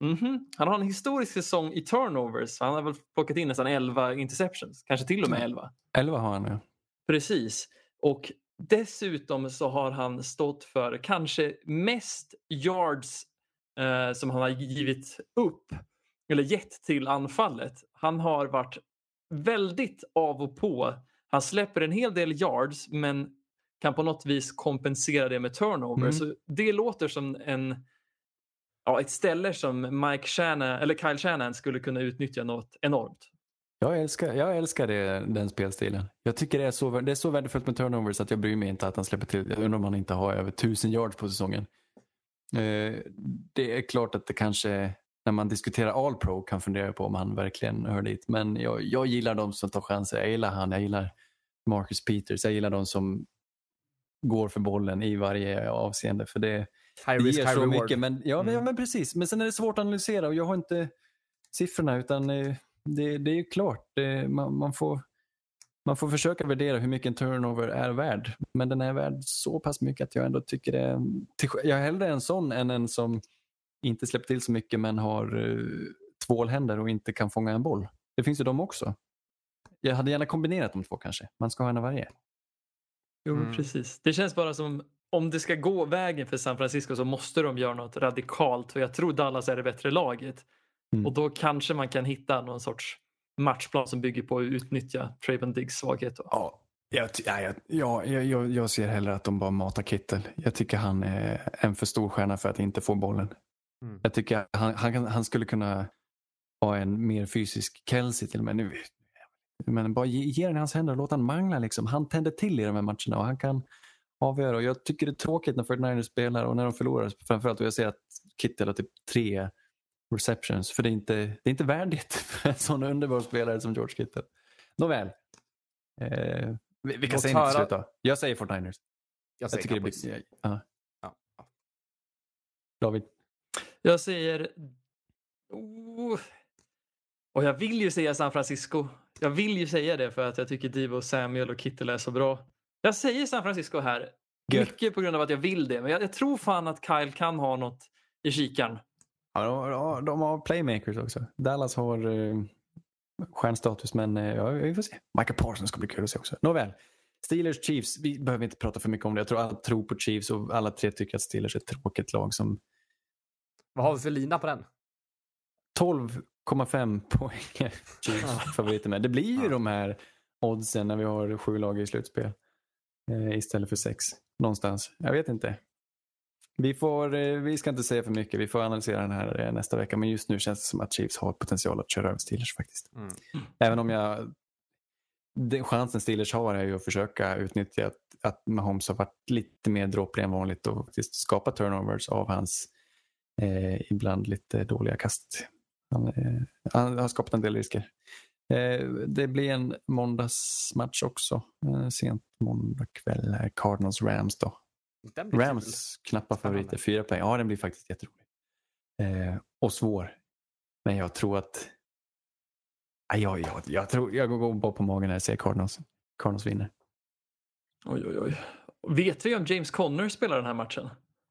Diskussion. Mhm. Han har en historisk säsong i turnovers. Han har väl plockat in nästan 11 interceptions, kanske till och med 11. 11 har han ja. Precis. Och dessutom så har han stått för kanske mest yards eh, som han har givit upp eller gett till anfallet. Han har varit väldigt av och på. Han släpper en hel del yards men kan på något vis kompensera det med turnover. Mm. Så det låter som en ja, ett ställe som Mike Shanahan, eller Kyle Shanahan skulle kunna utnyttja något enormt. Jag älskar, jag älskar det, den spelstilen. Jag tycker det är, så, det är så värdefullt med turnovers att jag bryr mig inte att han släpper till. Jag undrar om han inte har över tusen yards på säsongen. Eh, det är klart att det kanske, när man diskuterar All Pro, kan fundera på om han verkligen hör dit. Men jag, jag gillar de som tar chanser. Jag gillar han, jag gillar Marcus Peters. Jag gillar de som går för bollen i varje avseende. För det, High det risk, high så reward. mycket. Men, ja, men, ja, Mm. men precis. Men sen är det svårt att analysera och jag har inte siffrorna utan eh, det, det är ju klart. Det, man, man, får, man får försöka värdera hur mycket en turnover är värd. Men den är värd så pass mycket att jag ändå tycker det är... till- Jag är hellre en sån än en som inte släpper till så mycket men har uh, tvålhänder och inte kan fånga en boll. Det finns ju de också. Jag hade gärna kombinerat de två kanske. Man ska ha en av varje. Jo, Mm. precis. Det känns bara som om det ska gå vägen för San Francisco så måste de göra något radikalt. För jag tror Dallas är det bättre laget. Mm. Och då kanske man kan hitta någon sorts matchplan som bygger på att utnyttja Trayvon Diggs svaghet. Då. Ja, jag, ja, jag, ja, jag, jag, ser hellre att de bara matar Kittel. Jag tycker han är en för stor stjärna för att inte få bollen. Mm. Jag tycker han, han, han skulle kunna ha en mer fysisk Kelsey till och med. Nu, men bara ge, ge den i hans händer och låt han mangla. Liksom. Han tänder till i de här matcherna och han kan avgöra. Och jag tycker det är tråkigt när 49ers spelar och när de förlorar. Framförallt och jag ser att Kittel har typ tre receptions. För det är inte, det är inte värdigt för en sån underbar spelare som George Kittel. Nåväl. Eh, vi- säger ni till höra- slut då? Jag säger 49ers. Jag Jag säger tycker det Cowboys. blir... Ja. Ja. David? Jag säger... Oh. Och jag vill ju säga San Francisco. Jag vill ju säga det för att jag tycker Divo Samuel och Kittel är så bra. Jag säger San Francisco här. Gött. Mycket på grund av att jag vill det. Men jag, jag tror fan att Kyle kan ha något i kikaren. Ja, de, de, har playmakers också. Dallas har eh, stjärnstatus, men eh, ja, vi får se. Michael Parsons ska bli kul att se också. Nåväl. Steelers Chiefs, vi behöver inte prata för mycket om det. Jag tror alla tror på Chiefs och alla tre tycker att Steelers är ett tråkigt lag som Vad har vi för lina på den? 12,5 poäng Chiefs favoriter med. Det blir ju Ja. de här oddsen när vi har sju lag i slutspel eh, istället för sex. Någonstans. Jag vet inte. Vi, får, eh, vi ska inte säga för mycket. Vi får analysera den här eh, nästa vecka. Men just nu känns det som att Chiefs har potential att köra över Steelers faktiskt. Mm. Även om jag... Den chansen Steelers har är ju att försöka utnyttja att, att Mahomes har varit lite mer dråplig än vanligt och faktiskt skapa turnovers av hans eh, ibland lite dåliga kast. Han, eh, han har skapat en del risker. Eh, det blir en måndagsmatch också. Eh, sent måndag kväll. Cardinals Rams då. Rams knappa favoriter, fyra poäng. Ja, den blir faktiskt jätterolig. Eh, och svår. Men jag tror att... Ja, jag, jag, jag, tror, jag går bara på magen när jag ser Cardinals. Cardinals vinner. Oj, oj, oj. Vet vi om James Conner spelar den här matchen?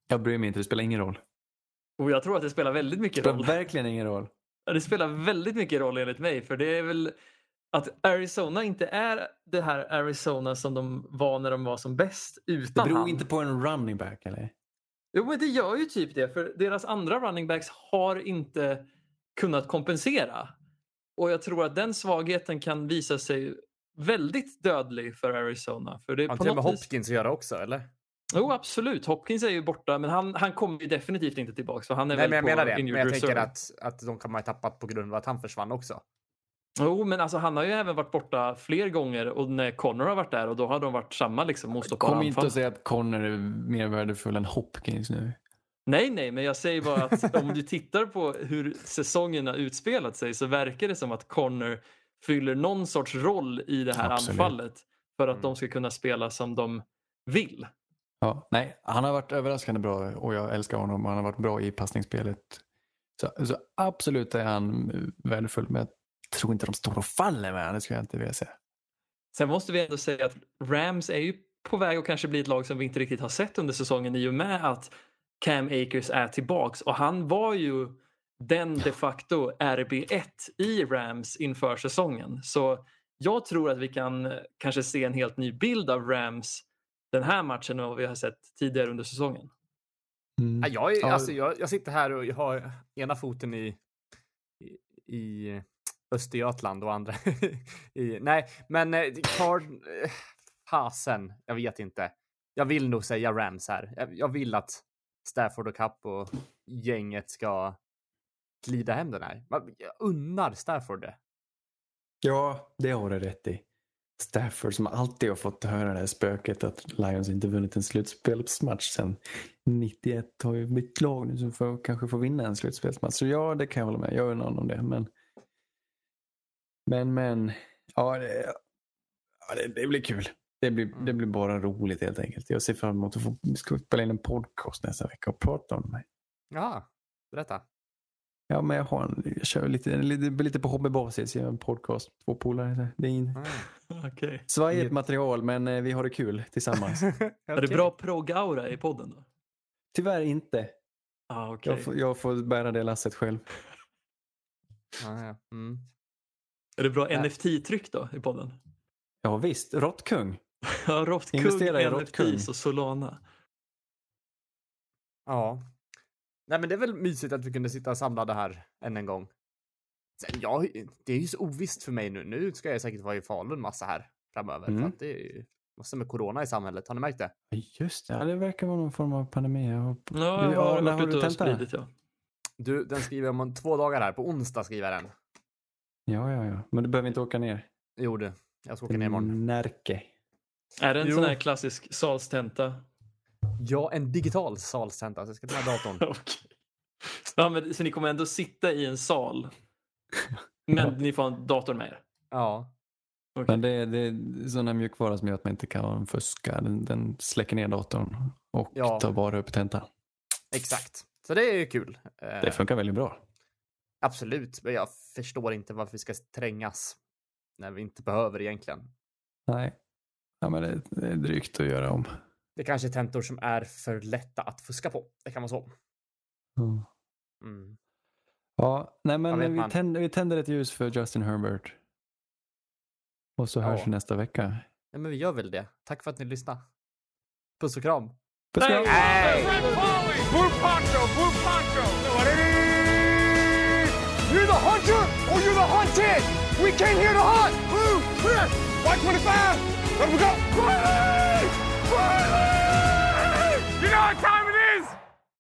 Jag bryr mig inte, det spelar ingen roll. Och jag tror att det spelar väldigt Det mycket spelar roll. verkligen ingen roll. Ja, Det spelar väldigt mycket roll enligt mig. För det är väl att Arizona inte är det här Arizona som de var när de var som bäst Det utan beror han. inte på en running back eller? Jo, men det gör ju typ det. För deras andra running backs har inte kunnat kompensera. Och jag tror att den svagheten kan visa sig väldigt dödlig för Arizona. För det är Har på det med något vis... Hopkins att göra också, eller? Jo, absolut. Hopkins är ju borta, men han, han kommer ju definitivt inte tillbaka. För han är Nej, väl men jag på menar det. Men injured jag tänker reserve. att, att de kan man ha tappat på grund av att han försvann också. Jo, men alltså, han har ju även varit borta fler gånger och när Connor har varit där och då har de varit samma liksom, ostoppbara Kom inte att säga att Connor är mer värdefull än Hopkins nu. Nej, nej, men jag säger bara att om du tittar på hur säsongen har utspelat sig så verkar det som att Connor fyller någon sorts roll i det här Absolut. anfallet för att Mm. de ska kunna spela som de vill. Ja, nej, han har varit överraskande bra och jag älskar honom. Han har varit bra i passningsspelet. Så, så absolut är han värdefull, men jag tror inte de står och faller med honom. Det skulle jag inte vilja säga. Sen måste vi ändå säga att Rams är ju på väg att kanske bli ett lag som vi inte riktigt har sett under säsongen i och med att Cam Akers är tillbaks och han var ju den de facto RB1 i Rams inför säsongen. Så jag tror att vi kan kanske se en helt ny bild av Rams den här matchen än vad vi har sett tidigare under säsongen. Mm. Ja, Jag, är, alltså, jag, jag sitter här och jag har ena foten i, i, i Östergötland och andra i... Nej, men eh, Card... eh, Fasen, jag vet inte. Jag vill nog säga Rams här. Jag, jag vill att Stafford och Cup och gänget ska glida hem den här. Jag unnar Stafford det. Ja, det har du rätt i. Stafford som alltid har fått höra det här spöket att Lions inte vunnit en slutspelsmatch sedan 91 har ju bytt lag nu som får, kanske får vinna en slutspelsmatch. Så ja, det kan jag hålla med. Jag unnar honom det. Men, men, men. Ja, det, ja, det, det blir kul. Det blir, det blir bara roligt helt enkelt. Jag ser fram emot att få vi ska spela in en podcast nästa vecka och prata om det. Ja, berätta. Ja, men jag, har en, jag kör lite, lite, lite på hobbybasis. Jag gör en podcast, två polare. Det är in, Mm. Okej. svajigt material, men eh, vi har det kul tillsammans. Är det bra progg-aura i podden då? Tyvärr inte. Ah, okej. Jag, får, jag får bära det lasset själv. Ja, ja. Mm. Är det bra Ja. NFT-tryck då i podden? Ja visst, råttkung. Ja, Råttkung, Investera i Råttkung. NFTs och Solana. Ja. Nej, men det är väl mysigt att vi kunde sitta samlade här än en gång. Sen, ja, det är ju så ovisst för mig nu. Nu ska jag säkert vara i Falun massa här framöver. För Mm. att det är ju massor med corona i samhället. Har ni märkt det? Just det, ja, det verkar vara någon form av pandemi. Ja, jag Ja, har varit har du ute och spridit ja. Du, den skriver om två dagar här. På onsdag skriver jag den. Ja, ja, ja. Men du behöver inte åka ner. Jo du, jag ska åka ner imorgon. Närke. Är det en Jo. sån här klassisk salstenta? Ja, en digital salstenta. Så jag ska ta med datorn. Okej. Ja, men, så ni kommer ändå sitta i en sal? Men ni får en dator med er? Ja. Okej. Men det, det är här mjukvara som gör att man inte kan fuska. Den, den släcker ner datorn och Ja. tar bara upp tentan. Exakt. Så det är ju kul. Eh, Det funkar väldigt bra. absolut. Men jag förstår inte varför vi ska trängas när vi inte behöver egentligen. Nej. Ja, men det, det är drygt att göra om. Det kanske är tentor som är för lätta att fuska på. Det kan vara så. Mm. Mm. Ja, nej men vi tänder, vi tänder ett ljus för Justin Herbert. Och så hörs Ja. vi nästa vecka. Ja, men vi gör väl det. Tack för att ni lyssnade. Puss och kram. Puss och kram. You're the hunter or you're the hunted! We came here to hunt! Blue! Clear! White 25! Let we go! You know what time